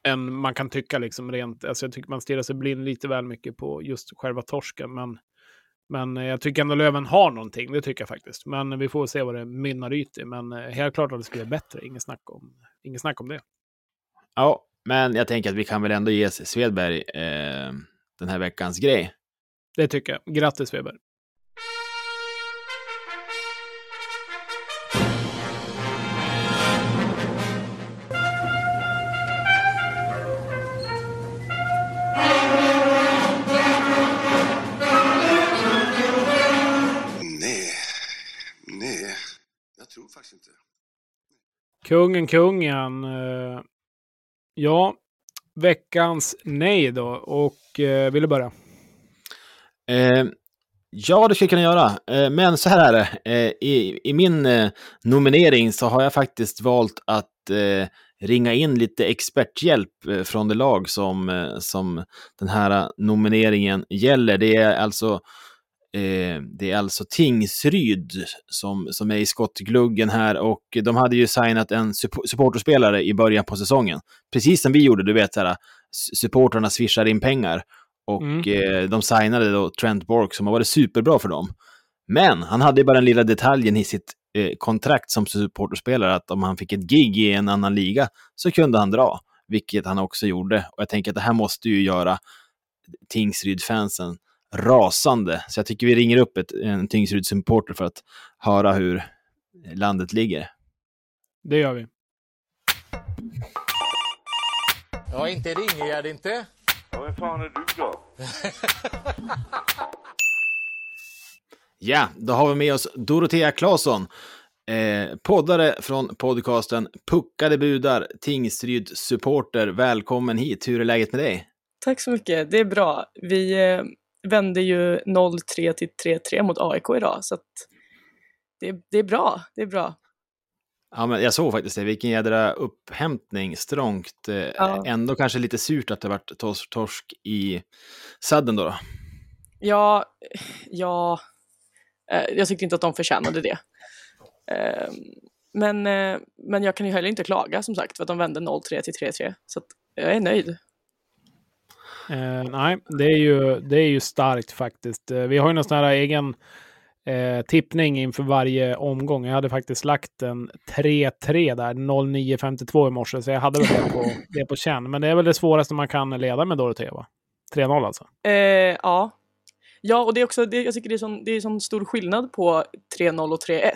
än man kan tycka liksom rent. Alltså jag tycker man stirrar sig blind lite väl mycket på just själva torsken, men men jag tycker ändå Löven har någonting, det tycker jag faktiskt. Men vi får se vad det mynnar ut i. Men eh, helt klart att det skulle bli bättre, inget snack om, inget snack om det. Ja, men jag tänker att vi kan väl ändå ge Svedberg eh, den här veckans grej. Det tycker jag. Grattis Svedberg. Kungen, kungen. Eh, ja, veckans nej då. Och eh, vill du börja? Eh, ja, det skulle jag kunna göra. Eh, men så här är det. Eh, i, I min eh, nominering så har jag faktiskt valt att ringa in lite experthjälp från det lag som, som den här nomineringen gäller. Det är alltså Eh, det är alltså Tingsryd som, som är i skottgluggen här och de hade ju signat en supporterspelare i början på säsongen. Precis som vi gjorde, du vet, så här, supporterna swishar in pengar. Och mm. eh, de signade då Trent Bork som har varit superbra för dem. Men han hade bara den lilla detaljen i sitt eh, kontrakt som supporterspelare att om han fick ett gig i en annan liga så kunde han dra, vilket han också gjorde. Och jag tänker att det här måste ju göra Tingsryd-fansen rasande. Så jag tycker vi ringer upp ett, en Tingsryd-supporter för att höra hur landet ligger. Det gör vi. Ja, inte ringer det inte. Ja, vem fan är du då? ja, då har vi med oss Dorotea Claesson. Eh, poddare från podcasten Puckade budar, Tingsryd supporter. Välkommen hit. Hur är läget med dig? Tack så mycket. Det är bra. Vi eh, vände ju 0-3 till 3-3 mot AIK idag. Så det, det, är bra, det är bra. Ja, men jag såg faktiskt det. Vilken jädra upphämtning. Strångt. Eh, ja. Ändå kanske lite surt att det varit tors torsk i sadden då, då. Ja, ja. Eh, jag tyckte inte att de förtjänade det. Ehm, men, eh, men jag kan ju heller inte klaga som sagt för att de vände 0-3 till 3-3. Så jag är nöjd. Eh, nej, det är, ju, det är ju starkt faktiskt. Eh, vi har ju någon sån här egen eh, tippning inför varje omgång. Jag hade faktiskt lagt en 3-3 där, 09.52 i morse, så jag hade väl det på, det på känn. Men det är väl det svåraste man kan leda med Dorotea, va? 3-0 alltså? Eh, ja. Ja, och det är också, det, jag tycker det är, sån, det är sån stor skillnad på 3-0 och 3-1.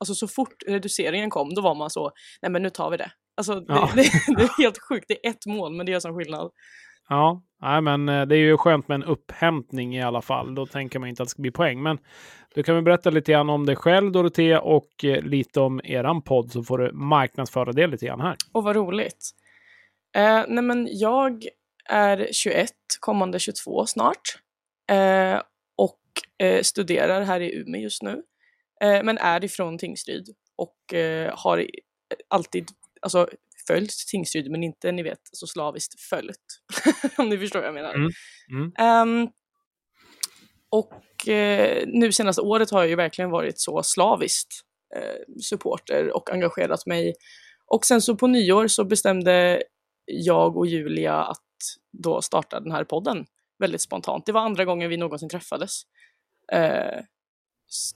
Alltså så fort reduceringen kom, då var man så, nej men nu tar vi det. Alltså det, ja. det, det är helt sjukt, det är ett mål, men det gör sån skillnad. Ja, nej, men eh, det är ju skönt med en upphämtning i alla fall. Då tänker man inte att det ska bli poäng. Men du kan väl berätta lite grann om dig själv, Dorotea, och eh, lite om eran podd så får du marknadsföra det lite grann här. Och vad roligt. Eh, nej, men jag är 21, kommande 22 snart. Eh, och eh, studerar här i Umeå just nu. Eh, men är ifrån Tingsryd och eh, har alltid alltså, följt Tingsryd men inte ni vet så slaviskt följt. Om ni förstår vad jag menar. Mm. Mm. Um, och eh, nu senaste året har jag ju verkligen varit så slaviskt eh, supporter och engagerat mig. Och sen så på nyår så bestämde jag och Julia att då starta den här podden väldigt spontant. Det var andra gången vi någonsin träffades. Eh,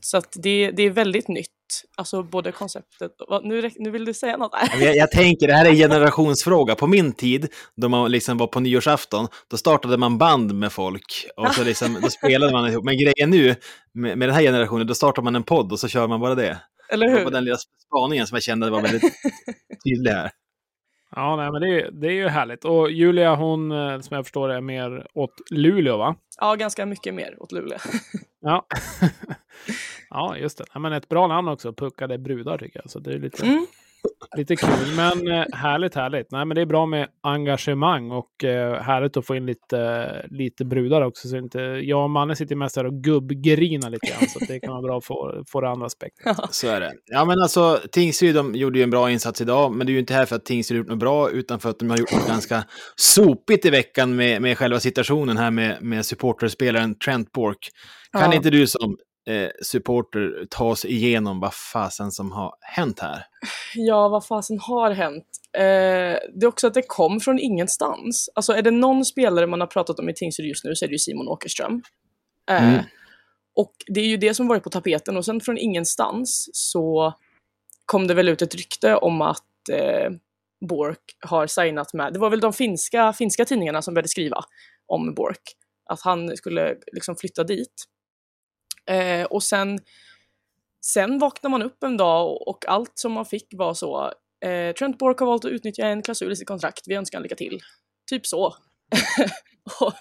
så att det, det är väldigt nytt. Alltså både konceptet och... Nu, nu vill du säga något? Jag, jag tänker, det här är en generationsfråga. På min tid, då man liksom var på nyårsafton, då startade man band med folk och så liksom, då spelade man ihop. Men grejen nu, med, med den här generationen, då startar man en podd och så kör man bara det. Eller hur? Det var den lilla spaningen som jag kände var väldigt tydlig här. Ja, nej, men det, det är ju härligt. Och Julia, hon eh, som jag förstår är mer åt Luleå, va? Ja, ganska mycket mer åt Luleå. ja. ja, just det. Ja, men ett bra namn också, Puckade brudar tycker jag. Så det är lite... Mm. Lite kul, men eh, härligt, härligt. Nej, men det är bra med engagemang och eh, härligt att få in lite, lite brudar också. Så inte, jag och Manne sitter mest här och gubbgrinar lite grann, så det kan vara bra att få, få det andra aspekten. Så är det. Ja, men alltså Tingsryd de gjorde ju en bra insats idag, men det är ju inte här för att Tingsryd har gjort något bra, utan för att de har gjort något ganska sopigt i veckan med, med själva situationen här med, med supporterspelaren Trent Bork. Kan Ja. inte du som eh, supporter ta oss igenom vad fasen som har hänt här? Ja, vad fasen har hänt? Eh, det är också att det kom från ingenstans. Alltså är det någon spelare man har pratat om i Tingsryd just nu så är det ju Simon Åkerström. Eh, Mm. Och det är ju det som varit på tapeten och sen från ingenstans så kom det väl ut ett rykte om att eh, Bork har signat med, det var väl de finska, finska tidningarna som började skriva om Bork, att han skulle liksom flytta dit. Eh, och sen, sen vaknade man upp en dag och, och allt som man fick var så, eh, Trent Bork har valt att utnyttja en klausul i sitt kontrakt, vi önskar lycka till. Typ så. och,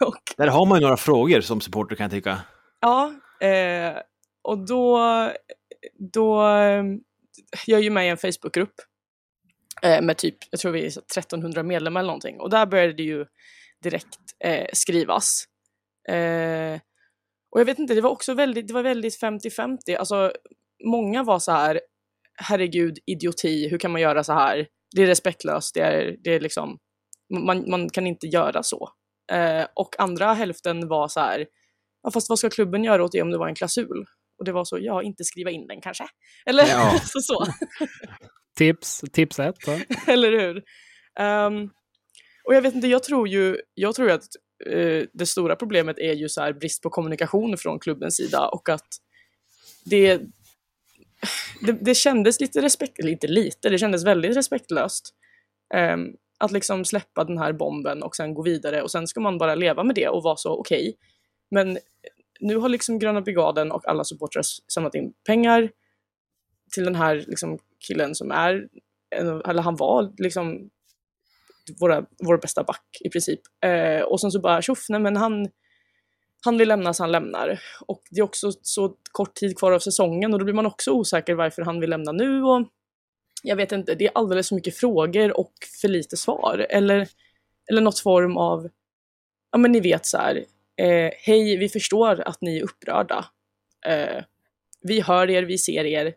och Där har man ju några frågor som supporter kan jag tycka. Ja, eh, och då, då eh, jag är ju med i en Facebookgrupp eh, med typ, jag tror vi är så 1300 medlemmar eller någonting. Och där började det ju direkt eh, skrivas. Eh, och jag vet inte, det var också väldigt, det var väldigt 50-50. Alltså, många var så här, herregud, idioti, hur kan man göra så här? Det är respektlöst, det är, det är liksom, man, man kan inte göra så. Eh, och andra hälften var så här, ja fast vad ska klubben göra åt det om det var en klausul? Och det var så, ja inte skriva in den kanske. Eller Ja. så, så. Tips, tips ett. Eller hur? Ehm, och jag vet inte, jag tror ju, jag tror ju att eh, det stora problemet är ju så här brist på kommunikation från klubbens sida och att det, det, det kändes lite respekt, eller inte lite, det kändes väldigt respektlöst. ehm, att liksom släppa den här bomben och sen gå vidare och sen ska man bara leva med det och vara så okej. Men nu har liksom Gröna Brigaden och alla supportrar samlat in pengar till den här liksom killen som är, eller han var liksom våra, vår bästa back i princip. Eh, och sen så bara tjoff, nej men han, han vill lämna så han lämnar. Och det är också så kort tid kvar av säsongen och då blir man också osäker varför han vill lämna nu. Och jag vet inte, det är alldeles för mycket frågor och för lite svar. Eller, eller något form av, ja men ni vet så här, eh, hej vi förstår att ni är upprörda. Eh, vi hör er, vi ser er.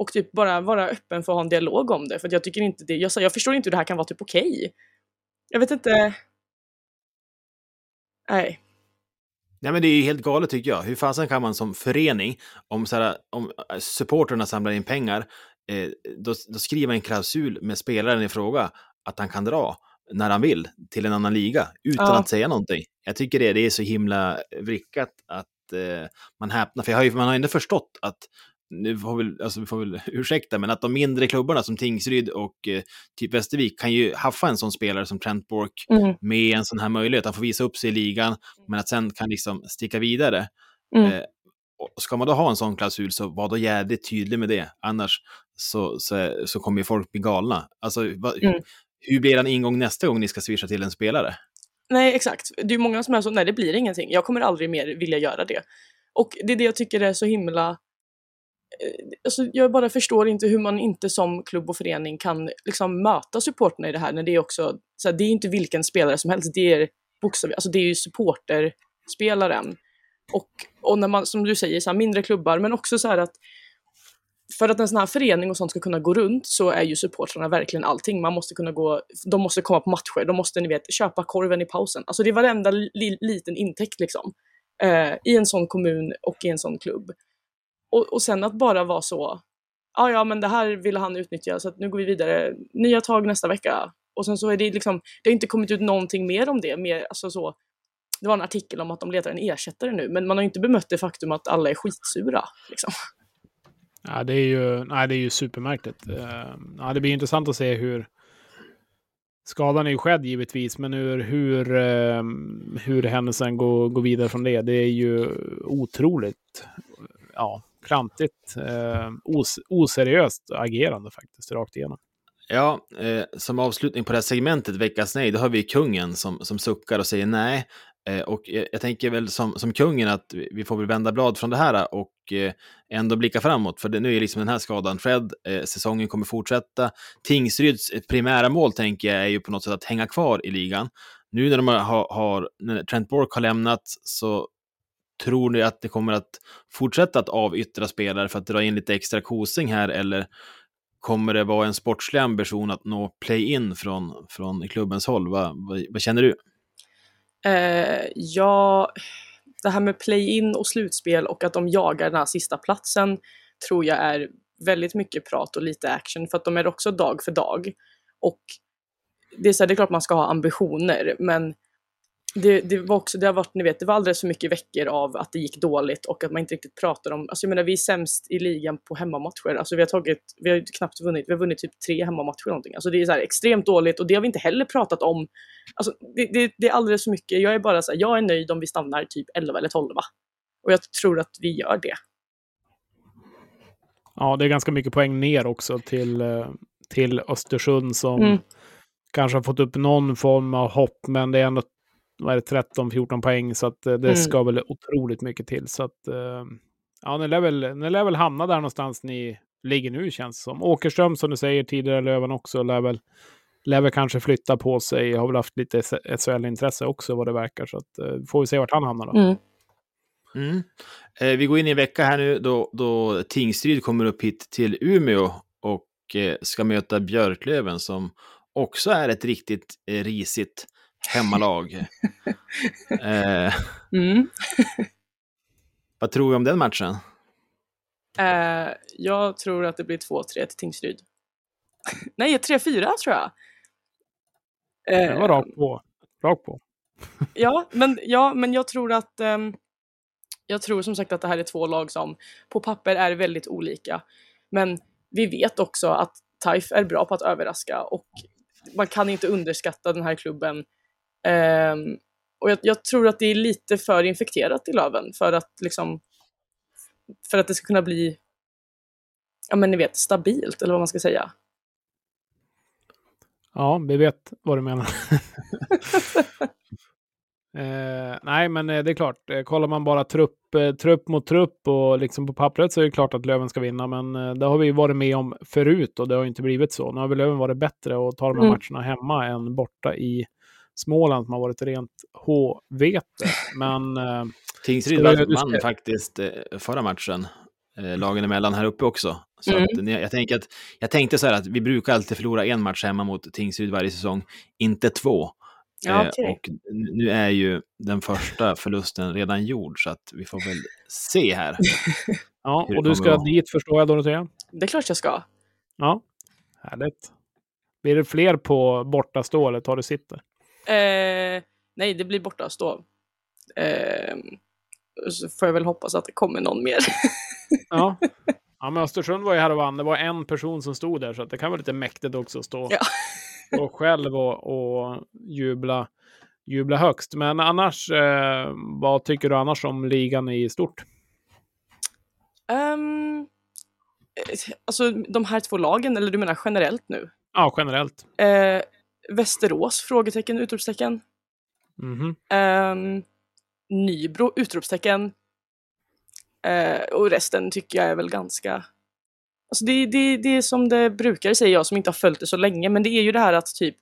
Och typ bara vara öppen för att ha en dialog om det. För jag tycker inte det, jag, jag förstår inte hur det här kan vara typ okej. Jag vet inte. Nej. Nej, men det är ju helt galet tycker jag. Hur fasen kan man som förening, om, så här, om äh, supporterna samlar in pengar, eh, då, då skriver en klausul med spelaren i fråga att han kan dra när han vill till en annan liga utan Ja. att säga någonting. Jag tycker det, det är så himla vrickat att eh, man häpnar. För har ju, man har ju ändå förstått att nu får väl, alltså vi får väl ursäkta, men att de mindre klubbarna som Tingsryd och eh, typ Västervik kan ju haffa en sån spelare som Trent Bork Mm. med en sån här möjlighet. Han får visa upp sig i ligan, men att sen kan liksom sticka vidare. Mm. Eh, och ska man då ha en sån klausul så var då jävligt tydlig med det. Annars så, så, så kommer ju folk bli galna. Alltså, va, Mm. hur blir en ingång nästa gång ni ska swisha till en spelare? Nej, exakt. Det är många som är så, nej det blir ingenting. Jag kommer aldrig mer vilja göra det. Och det är det jag tycker är så himla... Eh, alltså, jag bara förstår inte hur man inte som klubb och förening kan liksom möta supporterna i det här när det är också, så här, det är inte vilken spelare som helst, det är bokstavligt, alltså det är ju supporterspelaren. Och, och när man, som du säger, så här, mindre klubbar, men också så här att för att en sån här förening och sånt ska kunna gå runt så är ju supportrarna verkligen allting. Man måste kunna gå, de måste komma på matcher, de måste ni vet, köpa korven i pausen. Alltså det är varenda li, liten intäkt liksom. Eh, I en sån kommun och i en sån klubb. Och, och sen att bara vara så, ja ja men det här ville han utnyttja så att nu går vi vidare, nya tag nästa vecka. Och sen så är det liksom, det har inte kommit ut någonting mer om det. Mer, alltså så, det var en artikel om att de letar en ersättare nu, men man har ju inte bemött det faktum att alla är skitsura. Liksom. Ja, det är ju, nej, det är ju supermärkligt. Eh, ja, det blir intressant att se hur... Skadan är ju skedd givetvis, men hur, hur, eh, hur händelsen går, går vidare från det, det är ju otroligt ja, klantigt, eh, os, oseriöst agerande faktiskt, rakt igenom. Ja, eh, som avslutning på det här segmentet, veckans nej, då har vi kungen som, som suckar och säger nej. Eh, och jag, jag tänker väl som, som kungen att vi vi får väl vända blad från det här och eh, ändå blicka framåt. För det, nu är liksom den här skadan Fred, eh, säsongen kommer fortsätta. Tingsryds primära mål tänker jag är ju på något sätt att hänga kvar i ligan. Nu när, de har, har, när Trent Bork har lämnat så tror ni att det kommer att fortsätta att avyttra spelare för att dra in lite extra kosing här eller kommer det vara en sportslig ambition att nå play-in från, från klubbens håll? Vad, vad, vad känner du? Eh, ja, det här med play-in och slutspel och att de jagar den här sista platsen tror jag är väldigt mycket prat och lite action för att de är också dag för dag. Och det är, så här, det är klart man ska ha ambitioner men det, det var också, det har varit, ni vet, det var alldeles för mycket veckor av att det gick dåligt och att man inte riktigt pratar om, alltså jag menar vi är sämst i ligan på hemmamatcher, alltså vi har tagit, vi har knappt vunnit, vi har vunnit typ tre hemmamatcher eller någonting, alltså det är så här extremt dåligt och det har vi inte heller pratat om, alltså det, det, det är alldeles för mycket, jag är bara så här, jag är nöjd om vi stannar typ 11 eller 12 och jag tror att vi gör det. Ja, det är ganska mycket poäng ner också till, eh, till Östersund som Mm. kanske har fått upp någon form av hopp, men det är ändå 13-14 poäng, så att eh, det Mm. ska väl otroligt mycket till. Så att, eh, ja, ni lär, väl, ni lär väl hamna där någonstans ni ligger nu, känns som. Åkerström, som du säger, tidigare Löven också, lär väl, lär väl kanske flytta på sig. Har väl haft lite SHL-intresse också, vad det verkar. Så att, eh, får vi se vart han hamnar då. Mm. Mm. Eh, vi går in i en vecka här nu då, då Tingsryd kommer upp hit till Umeå och eh, ska möta Björklöven som också är ett riktigt eh, risigt hemmalag. eh, Mm. vad tror vi om den matchen? Eh, jag tror att det blir 2-3 till Tingsryd. Nej, 3-4 tror jag. Eh, Det var rakt på. Rakt på. Ja, men, ja, men jag tror att ehm, jag tror som sagt att det här är två lag som på papper är väldigt olika. Men vi vet också att Taif är bra på att överraska och man kan inte underskatta den här klubben. Ehm, och jag, jag tror att det är lite för infekterat i Löven för att liksom för att det ska kunna bli ja men ni vet stabilt eller vad man ska säga. Ja, vi vet vad du menar. eh, nej, men eh, det är klart. Eh, kollar man bara trupp, eh, trupp mot trupp och liksom på pappret så är det klart att Löven ska vinna. Men eh, det har vi varit med om förut och det har inte blivit så. Nu har väl Löven varit bättre och tar de här Mm. matcherna hemma än borta i Småland som har varit rent H-vete. Men eh, Tingsryd vann ska- faktiskt eh, förra matchen, eh, lagen emellan här uppe också. Så Mm. att, jag, tänker att, jag tänkte så här att vi brukar alltid förlora en match hemma mot Tingsryd varje säsong, inte två. Ja, Eh, okej. och nu är ju den första förlusten redan gjord, så att vi får väl se här. ja, och du ska vara. dit förstår jag Dorotea. Det är klart jag ska. Ja, härligt. Blir det fler på bortastå eller tar du sitter? Eh, nej, det blir borta stå. Eh, så får jag väl hoppas att det kommer någon mer. Ja. ja, men Östersund var ju här och vann. Det var en person som stod där, så att det kan vara lite mäktigt också att stå, Ja. stå själv och, och jubla, jubla högst. Men annars, eh, vad tycker du annars om ligan i stort? Eh, alltså de här två lagen, eller du menar generellt nu? Ja, generellt. Eh, Västerås? Frågetecken, utropstecken. Mhm. Ehm, Nybro? Utropstecken. Eh, och resten tycker jag är väl ganska... Alltså det, det, det är som det brukar, säger jag som inte har följt det så länge, men det är ju det här att typ...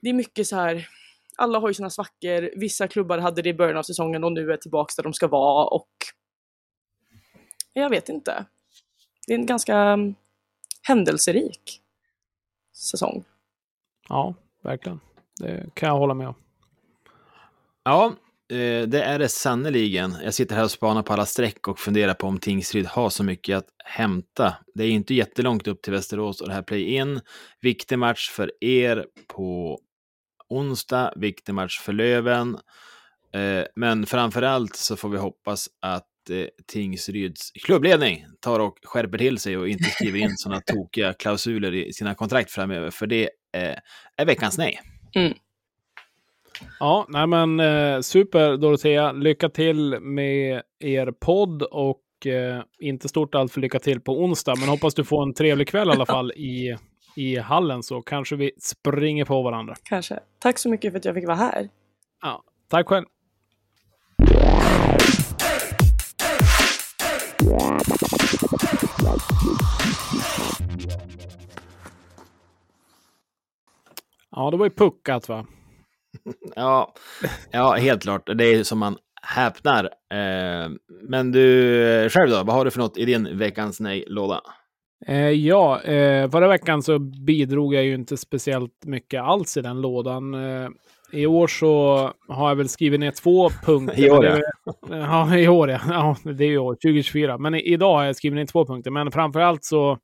Det är mycket så här... Alla har ju sina svackor, vissa klubbar hade det i början av säsongen och nu är tillbaka där de ska vara och... Jag vet inte. Det är en ganska mm, händelserik säsong. Ja, verkligen. Det kan jag hålla med om. Ja, eh, det är det sannoliken. Jag sitter här och spanar på alla streck och funderar på om Tingsryd har så mycket att hämta. Det är inte jättelångt upp till Västerås och det här play-in. Viktig match för er på onsdag, viktig match för Löven. Eh, Men framför allt så får vi hoppas att eh, Tingsryds klubbledning tar och skärper till sig och inte skriver in sådana tokiga klausuler i sina kontrakt framöver, för det är veckans nej. Ja, nej men eh, super Dorotea. Lycka till med er podd och eh, inte stort allt för lycka till på onsdag, men hoppas du får en trevlig kväll i alla fall i, i hallen så kanske vi springer på varandra. Kanske. Tack så mycket för att jag fick vara här. Ja, tack själv. Ja, det var ju puckat va? Ja, ja, helt klart. Det är som man häpnar. Eh, men du, själv då? Vad har du för något i din veckans nej-låda? Eh, ja, eh, förra veckan så bidrog jag ju inte speciellt mycket alls i den lådan. Eh, I år så har jag väl skrivit ner två punkter. I år, är- Ja, i år ja. ja. Det är ju år 2024. Men i, idag har jag skrivit ner två punkter. Men framför allt så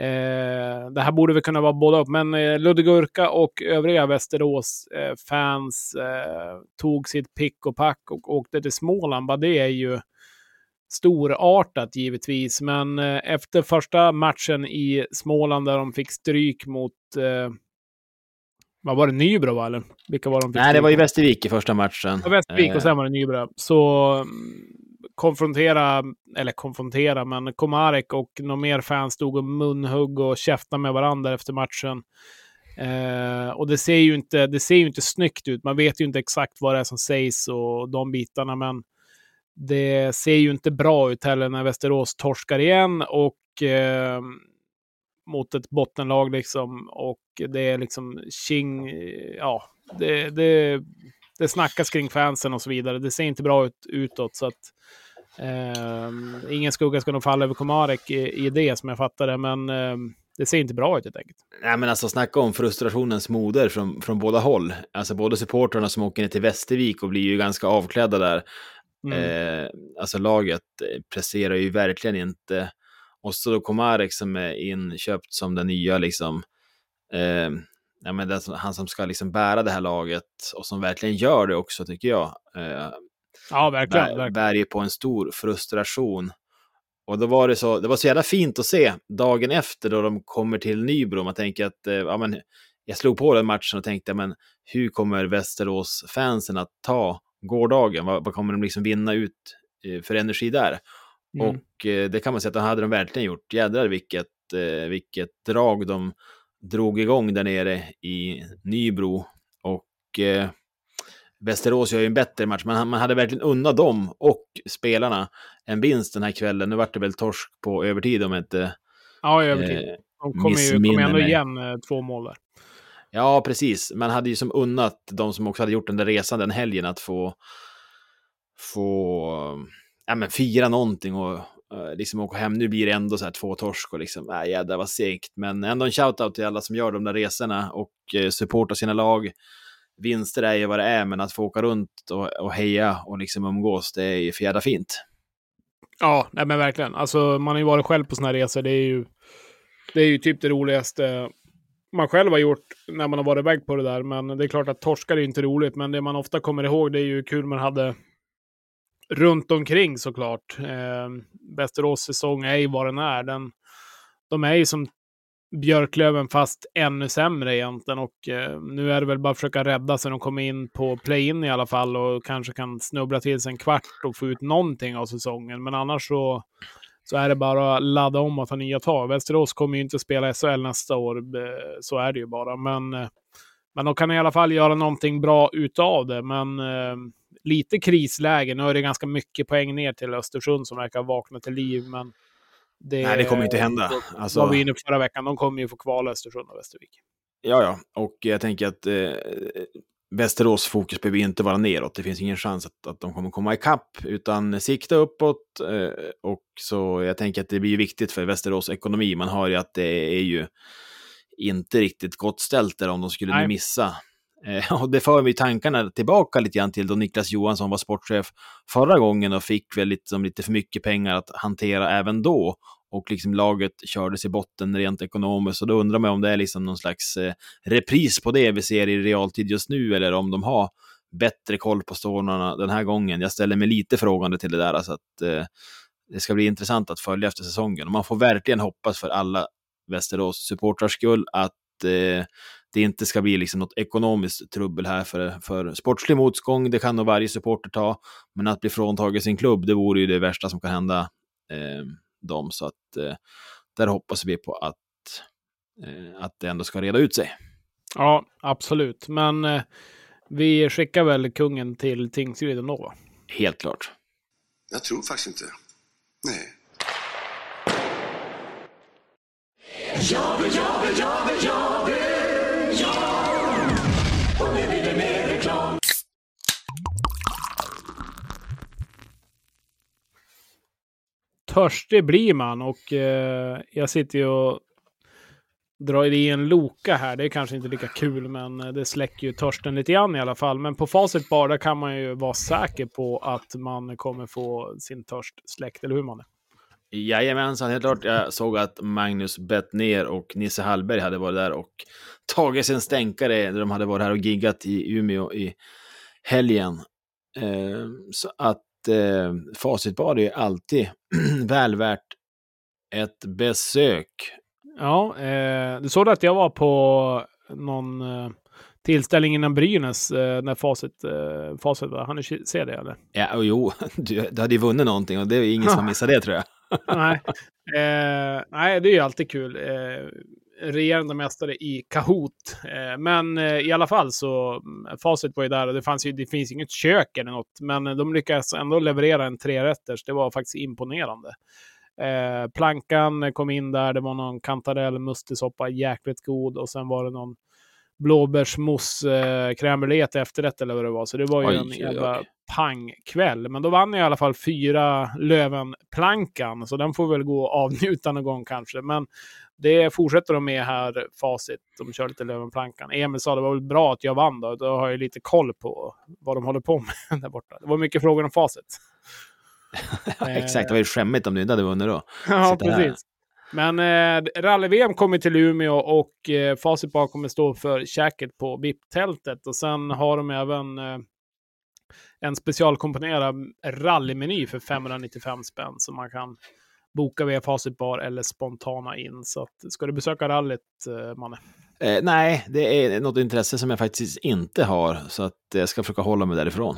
Eh, det här borde väl kunna vara båda upp, men eh, Ludde Gurka och övriga Västerås-fans eh, tog sitt pick och pack och åkte till Småland. Bara det är ju storartat givetvis, men eh, efter första matchen i Småland där de fick stryk mot eh, vad var det, Nybro va? Eller vilka var de? Nej, det var i mot? Västervik i första matchen. Ja, Västervik Eh, och sen var det Nybro. Så mm, konfrontera, eller konfrontera, men Komarek och några mer fans stod och munhugg och käftade med varandra efter matchen. Eh, och det ser, ju inte, det ser ju inte snyggt ut. Man vet ju inte exakt vad det är som sägs och de bitarna, men det ser ju inte bra ut heller när Västerås torskar igen och eh, mot ett bottenlag liksom. Och det är liksom tjing, ja, det, det, det snackas kring fansen och så vidare. Det ser inte bra ut utåt. Så att, eh, ingen skugga ska nog falla över Komarek i, i det som jag fattar det. Men eh, det ser inte bra ut helt enkelt. Nej, men alltså snacka om frustrationens moder från, från båda håll. Alltså både supportrarna som åker ner till Västervik och blir ju ganska avklädda där. Mm. Eh, alltså laget eh, presterar ju verkligen inte. Och så då Komarek som är inköpt som den nya liksom. Eh, ja, men den som, han som ska liksom bära det här laget och som verkligen gör det också tycker jag. Eh, ja, verkligen. bär, verkligen. bär ju på en stor frustration. Och då var det så, det var så jävla fint att se dagen efter då de kommer till Nybro. Man tänker att, eh, ja men, jag slog på den matchen och tänkte, men hur kommer Västerås-fansen att ta gårdagen? Vad, vad kommer de liksom vinna ut eh, för energi där? Mm. Och eh, det kan man säga att de hade de verkligen gjort. Jädrar vilket, eh, vilket drag de drog igång där nere i Nybro. Och eh, Västerås gör ju en bättre match, men man hade verkligen unnat dem och spelarna en vinst den här kvällen. Nu vart det väl torsk på övertid om jag inte... Ja, vet eh. De kommer ju kommer ändå mig. igen eh, två mål där. Ja, precis. Man hade ju som unnat de som också hade gjort den där resan den helgen att få, få ja, men fira någonting och Eh, liksom åka hem. Nu blir det ändå så här två torsk och liksom, äh, jädrar vad segt. Men ändå en shoutout till alla som gör de där resorna och eh, supportar sina lag. Vinster är ju vad det är, men att få åka runt och, och heja och liksom umgås, det är ju för jävla fint. Ja, nej men verkligen. Alltså, man har ju varit själv på såna här resor. Det är ju, det är ju typ det roligaste man själv har gjort när man har varit iväg på det där. Men det är klart att torskar är inte roligt, men det man ofta kommer ihåg det är ju hur kul man hade runt omkring såklart. Eh, Västerås säsong är ju vad den är. Den, de är ju som Björklöven fast ännu sämre egentligen och eh, nu är det väl bara att försöka rädda sig. De kommer in på play-in i alla fall och kanske kan snubbla till sig en kvart och få ut någonting av säsongen. Men annars så, så är det bara att ladda om och ta nya tag. Västerås kommer ju inte spela SHL nästa år, eh, så är det ju bara. Men, eh, men de kan i alla fall göra någonting bra utav det. Men eh, lite krisläge. Nu är det ganska mycket poäng ner till Östersund som verkar vakna till liv. Men det, Nej, det kommer inte hända. Alltså- var vi inne på förra veckan. De kommer ju få kvala Östersund och Västervik. Ja, ja, och jag tänker att eh, Västerås fokus behöver inte vara neråt. Det finns ingen chans att, att de kommer komma ikapp, utan sikta uppåt. Eh, och så jag tänker att det blir viktigt för Västerås ekonomi. Man har ju att det är ju inte riktigt gott ställt där om de skulle Nej. missa. Eh, och det för mig tankarna tillbaka lite grann till då Niklas Johansson var sportchef förra gången och fick väl lite, lite för mycket pengar att hantera även då. Och liksom laget kördes i botten rent ekonomiskt. Och då undrar man om det är liksom någon slags eh, repris på det vi ser i realtid just nu, eller om de har bättre koll på stålarna den här gången. Jag ställer mig lite frågande till det där, så att eh, det ska bli intressant att följa efter säsongen. Och man får verkligen hoppas för alla Västerås supportrars skull att eh, det inte ska bli liksom något ekonomiskt trubbel här för, för sportslig motgång. Det kan nog varje supporter ta, men att bli fråntagen sin klubb, det vore ju det värsta som kan hända eh, dem. Så att eh, där hoppas vi på att, eh, att det ändå ska reda ut sig. Ja, absolut. Men eh, vi skickar väl kungen till Tingsryd ändå, va? helt klart. Jag tror faktiskt inte. Nej. Törstig blir man och eh, jag sitter ju och drar i en Loka här. Det är kanske inte lika kul, men eh, det släcker ju törsten lite grann i alla fall. Men på Facit Bar, där kan man ju vara säker på att man kommer få sin törst släckt, eller hur man är. Jajamensan, helt klart. Jag såg att Magnus Bettner och Nisse Hallberg hade varit där och tagit sin stänkare när de hade varit här och giggat i Umeå i helgen. Eh, så att eh, Facitbad är alltid väl värt ett besök. Ja, eh, du såg att jag var på någon eh, tillställning innan Brynäs eh, när Facit, eh, Facit var. Hann du se det eller? Ja, och jo, du, du hade ju vunnit någonting och det är ingen som har missat det tror jag. nej. Eh, nej, det är ju alltid kul. Eh, regerande mästare i Kahoot. Eh, men eh, i alla fall så, mm, facit var ju där och det, fanns ju, det finns inget kök eller något. Men eh, de lyckades ändå leverera en trerätters. Det var faktiskt imponerande. Eh, plankan kom in där, det var någon kantarell mustisoppa, jäkligt god. Och sen var det någon blåbärsmousse, eh, crème efterrätt eller vad det var. Så det var ju oj, en jävla pangkväll. Men då vann jag i alla fall fyra Lövenplankan, så den får väl gå och avnjuta någon gång kanske. Men det fortsätter de med här, facit. De kör lite Lövenplankan. Emil sa det var väl bra att jag vann då. Då har jag lite koll på vad de håller på med där borta. Det var mycket frågor om facit. Exakt, det var ju skämmigt om du inte hade vunnit då. ja, precis. Men eh, rally-VM kommer till Umeå och eh, Facit kommer stå för käket på VIP-tältet. Och sen har de även eh, en specialkomponerad rallymeny för 595 spänn som man kan boka via Facit Bar eller spontana in. Så att, ska du besöka rallyt, eh, Manne? Eh, nej, det är något intresse som jag faktiskt inte har, så att jag ska försöka hålla mig därifrån.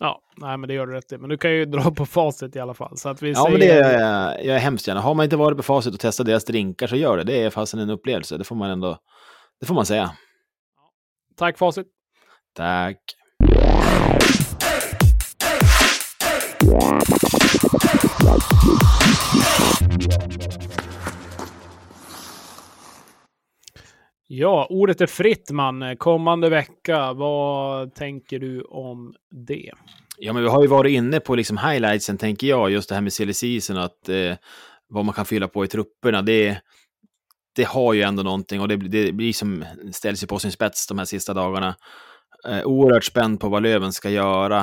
Ja, nej, men det gör du rätt i. Men du kan ju dra på facit i alla fall. Så att vi ja, säger... men det gör jag, jag är hemskt gärna. Har man inte varit på facit och testat deras drinkar så gör det. Det är fasen en upplevelse. Det får man ändå, det får man säga. Tack facit. Tack. Ja, ordet är fritt man. Kommande vecka, vad tänker du om det? Ja, men vi har ju varit inne på liksom highlightsen, tänker jag, just det här med silly season, att eh, vad man kan fylla på i trupperna. Det, det har ju ändå någonting och det, det blir som ställs ju på sin spets de här sista dagarna. Eh, oerhört spänd på vad Löven ska göra,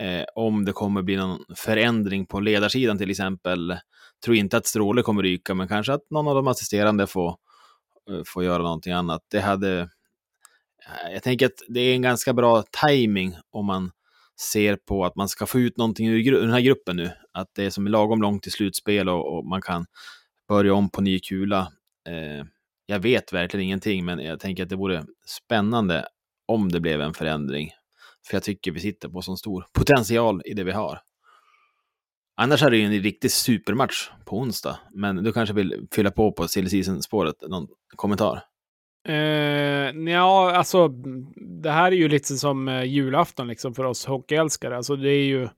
eh, om det kommer bli någon förändring på ledarsidan till exempel. Tror inte att Stråle kommer ryka, men kanske att någon av de assisterande får Eh, få göra någonting annat. Det hade... Eh, jag tänker att det är en ganska bra timing om man ser på att man ska få ut någonting ur den här gruppen nu. Att det är som lagom långt till slutspel och, och man kan börja om på ny kula. Eh, jag vet verkligen ingenting, men jag tänker att det vore spännande om det blev en förändring. För jag tycker vi sitter på så stor potential i det vi har. Annars är det ju en riktig supermatch på onsdag, men du kanske vill fylla på på silly season-spåret, någon kommentar? Eh, uh, ja, alltså det här är ju lite som uh, julafton liksom för oss hockeyälskare. Alltså det är ju,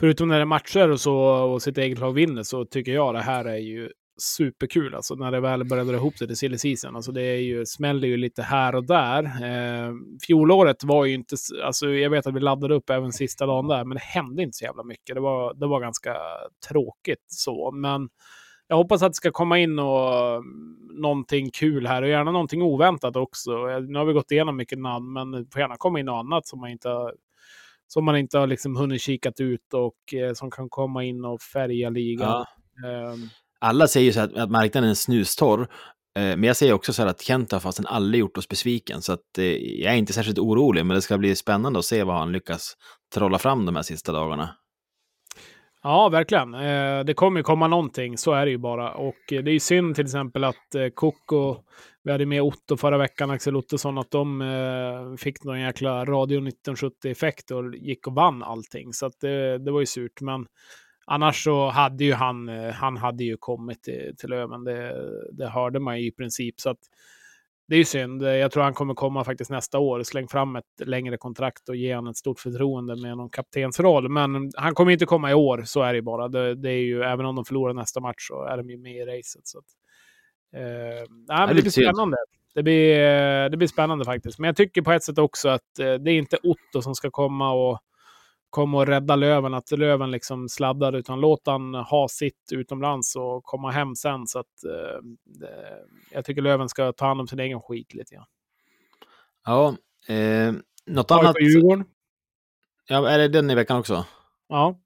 förutom när det är matcher och så och sitt eget lag vinner så tycker jag det här är ju superkul alltså när det väl börjar dra ihop sig till silly season. Alltså det är ju, smäller ju lite här och där. Eh, fjolåret var ju inte, alltså jag vet att vi laddade upp även sista dagen där, men det hände inte så jävla mycket. Det var, det var ganska tråkigt så, men jag hoppas att det ska komma in och, någonting kul här och gärna någonting oväntat också. Nu har vi gått igenom mycket namn, men det får gärna komma in något annat som man inte har som man inte har liksom hunnit kikat ut och eh, som kan komma in och färga ligan. Ja. Um, alla säger så att, att marknaden är snustorr, eh, men jag säger också så här att Kent har fastän aldrig gjort oss besviken, så att, eh, jag är inte särskilt orolig, men det ska bli spännande att se vad han lyckas trolla fram de här sista dagarna. Ja, verkligen. Eh, det kommer ju komma någonting, så är det ju bara. Och det är ju synd till exempel att Koko, vi hade med Otto förra veckan, Axel Ottosson, att de fick någon jäkla Radio 1970-effekt och gick och vann allting. Så att det, det var ju surt. Men Annars så hade ju han, eh, han hade ju kommit till, till Löven, det, det hörde man ju i princip. Så att det är ju synd. Jag tror han kommer komma faktiskt nästa år. Släng fram ett längre kontrakt och ge honom ett stort förtroende med någon kaptensroll. Men han kommer inte komma i år, så är det ju bara. Det, det är ju, även om de förlorar nästa match så är de ju med i racet. Så att, eh, nej, men det blir spännande. Det blir, det blir spännande faktiskt. Men jag tycker på ett sätt också att eh, det är inte Otto som ska komma och komma och rädda Löven, att Löven liksom sladdar, utan låt han ha sitt utomlands och komma hem sen. Så att, eh, jag tycker Löven ska ta hand om sin egen skit lite grann. Ja, eh, något AIK annat? Djurgården. Ja, är det den i veckan också? Ja.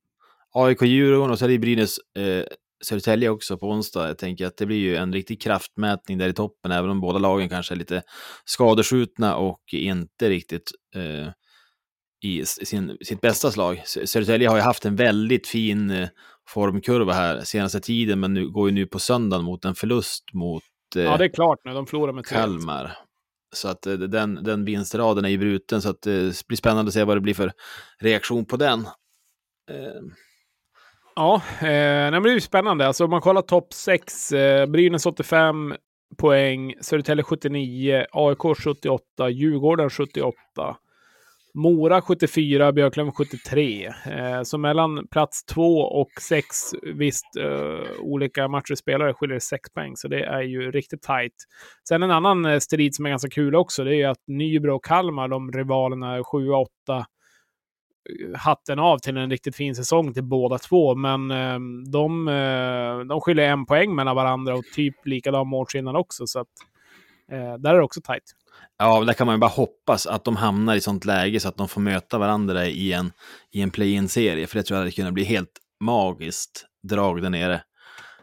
AIK Djurgården och så är det Brynäs eh, Södertälje också på onsdag. Jag tänker att det blir ju en riktig kraftmätning där i toppen, även om båda lagen kanske är lite skadeskjutna och inte riktigt eh, i sin, sitt bästa slag. Södertälje har ju haft en väldigt fin eh, formkurva här senaste tiden, men nu går ju nu på söndagen mot en förlust mot eh, ja, det är klart nu. De förlorar med. Kalmar. Så att eh, den, den vinstraden är ju bruten, så att det blir spännande att se vad det blir för reaktion på den. Eh, Ja, eh, nej, men det är ju spännande. Alltså, om man kollar topp 6, eh, Brynäs 85 poäng, Södertälje 79, AIK 78, Djurgården 78, Mora 74, Björklöven 73. Eh, så mellan plats 2 och 6, visst, eh, olika matcher spelare skiljer 6 poäng, så det är ju riktigt tajt. Sen en annan eh, strid som är ganska kul också, det är ju att Nybro och Kalmar, de rivalerna 7-8, eh, hatten av till en riktigt fin säsong till båda två. Men eh, de, eh, de skiljer en poäng mellan varandra och typ likadan målskillnad också. Så att, eh, där är det också tajt. Ja, där kan man ju bara hoppas att de hamnar i sånt läge så att de får möta varandra i en, i en play-in-serie. För det tror jag hade kunnat bli helt magiskt drag där nere.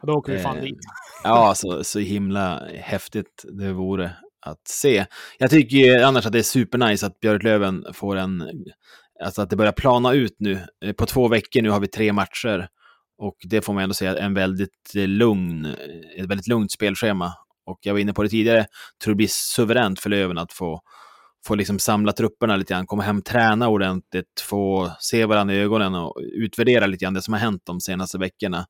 Och då åker vi fan Eh, dit. Ja, så, så himla häftigt det vore att se. Jag tycker annars att det är supernice att Björklöven får en... Alltså att det börjar plana ut nu. Eh, På två veckor nu har vi tre matcher. Och det får man ändå säga en väldigt lugn, ett väldigt lugnt spelschema. Och jag var inne på det tidigare, tror det blir suveränt för Löven att få, få liksom samla trupperna lite grann, komma hem, träna ordentligt, få se varandra i ögonen och utvärdera lite grann det som har hänt de senaste veckorna.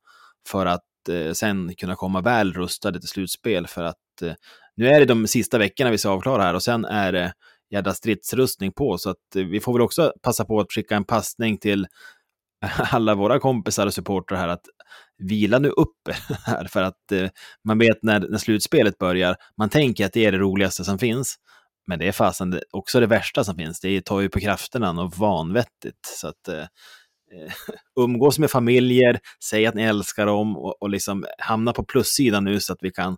För att eh, sen kunna komma väl rustade till slutspel. För att eh, nu är det de sista veckorna vi ska avklara här och sen är det jädra stridsrustning på. Så att eh, vi får väl också passa på att skicka en passning till alla våra kompisar och supportrar här att vila nu upp er här för att eh, man vet när, när slutspelet börjar, man tänker att det är det roligaste som finns, men det är fasen det, också det värsta som finns. Det tar ju på krafterna och vanvettigt. Så att eh, eh, umgås med familjer, säg att ni älskar dem och, och liksom hamna på plussidan nu så att vi kan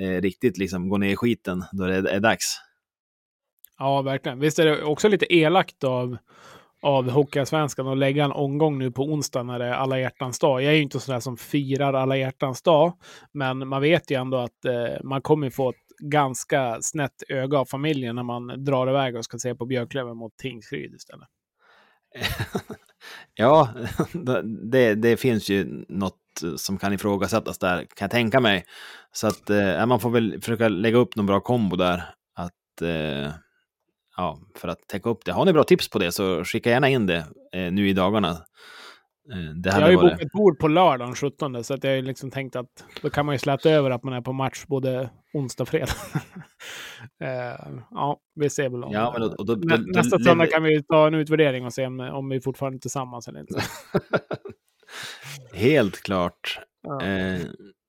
eh, riktigt liksom gå ner i skiten då det är, är dags. Ja, verkligen. Visst är det också lite elakt av, av Hockeyallsvenskan och lägga en omgång nu på onsdag när det är alla hjärtans dag. Jag är ju inte sån där som firar alla hjärtans dag, men man vet ju ändå att eh, man kommer få ett ganska snett öga av familjen när man drar iväg och ska se på Björklöven mot Tingsryd istället. ja, det, det finns ju något som kan ifrågasättas där, kan jag tänka mig. Så att eh, man får väl försöka lägga upp någon bra kombo där. Att, eh, ja, för att täcka upp det. Har ni bra tips på det så skicka gärna in det eh, nu i dagarna. Eh, Jag har ju varit... bokat bord på lördag den 17, så att jag har liksom tänkt att då kan man ju släta över att man är på match både onsdag och fredag. eh, ja, vi ser väl om Ja, men då, då, Nä, då, Nästa söndag kan vi ta en utvärdering och se om, om vi fortfarande är tillsammans eller inte. Helt klart. Ja.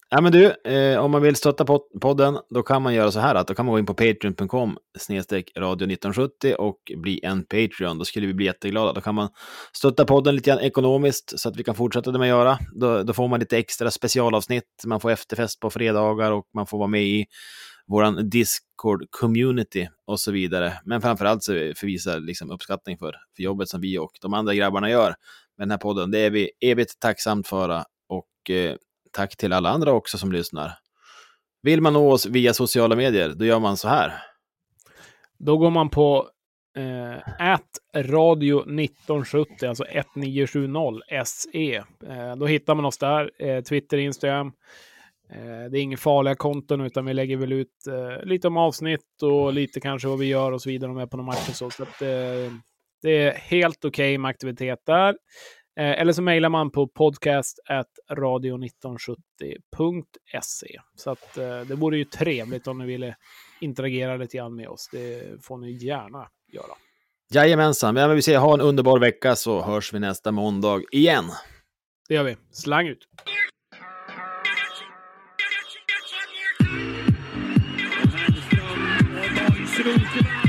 Ja, men du, eh, om man vill stötta podden, då kan man göra så här att då kan man gå in på patreon.com snedstreck radio 1970 och bli en Patreon. Då skulle vi bli jätteglada. Då kan man stötta podden lite grann ekonomiskt så att vi kan fortsätta det med att göra. Då, då får man lite extra specialavsnitt. Man får efterfest på fredagar och man får vara med i våran Discord-community och så vidare. Men framförallt så förvisar liksom uppskattning för, för jobbet som vi och de andra grabbarna gör med den här podden. Det är vi evigt tacksamt för och eh, tack till alla andra också som lyssnar. Vill man nå oss via sociala medier, då gör man så här. Då går man på eh, radio 1970, alltså 1970 SE. Eh, då hittar man oss där. Eh, Twitter, Instagram. Eh, det är inga farliga konton, utan vi lägger väl ut eh, lite om avsnitt och lite kanske vad vi gör och så vidare om vi är på någon match och så. så att, eh, det är helt okej med aktivitet där. Eh, eller så mejlar man på podcast radio1970.se. Så att eh, det vore ju trevligt om ni ville interagera lite grann med oss. Det får ni gärna göra. Jajamensan, men vi säger ha en underbar vecka så hörs vi nästa måndag igen. Det gör vi. Slang ut! Mm-hmm.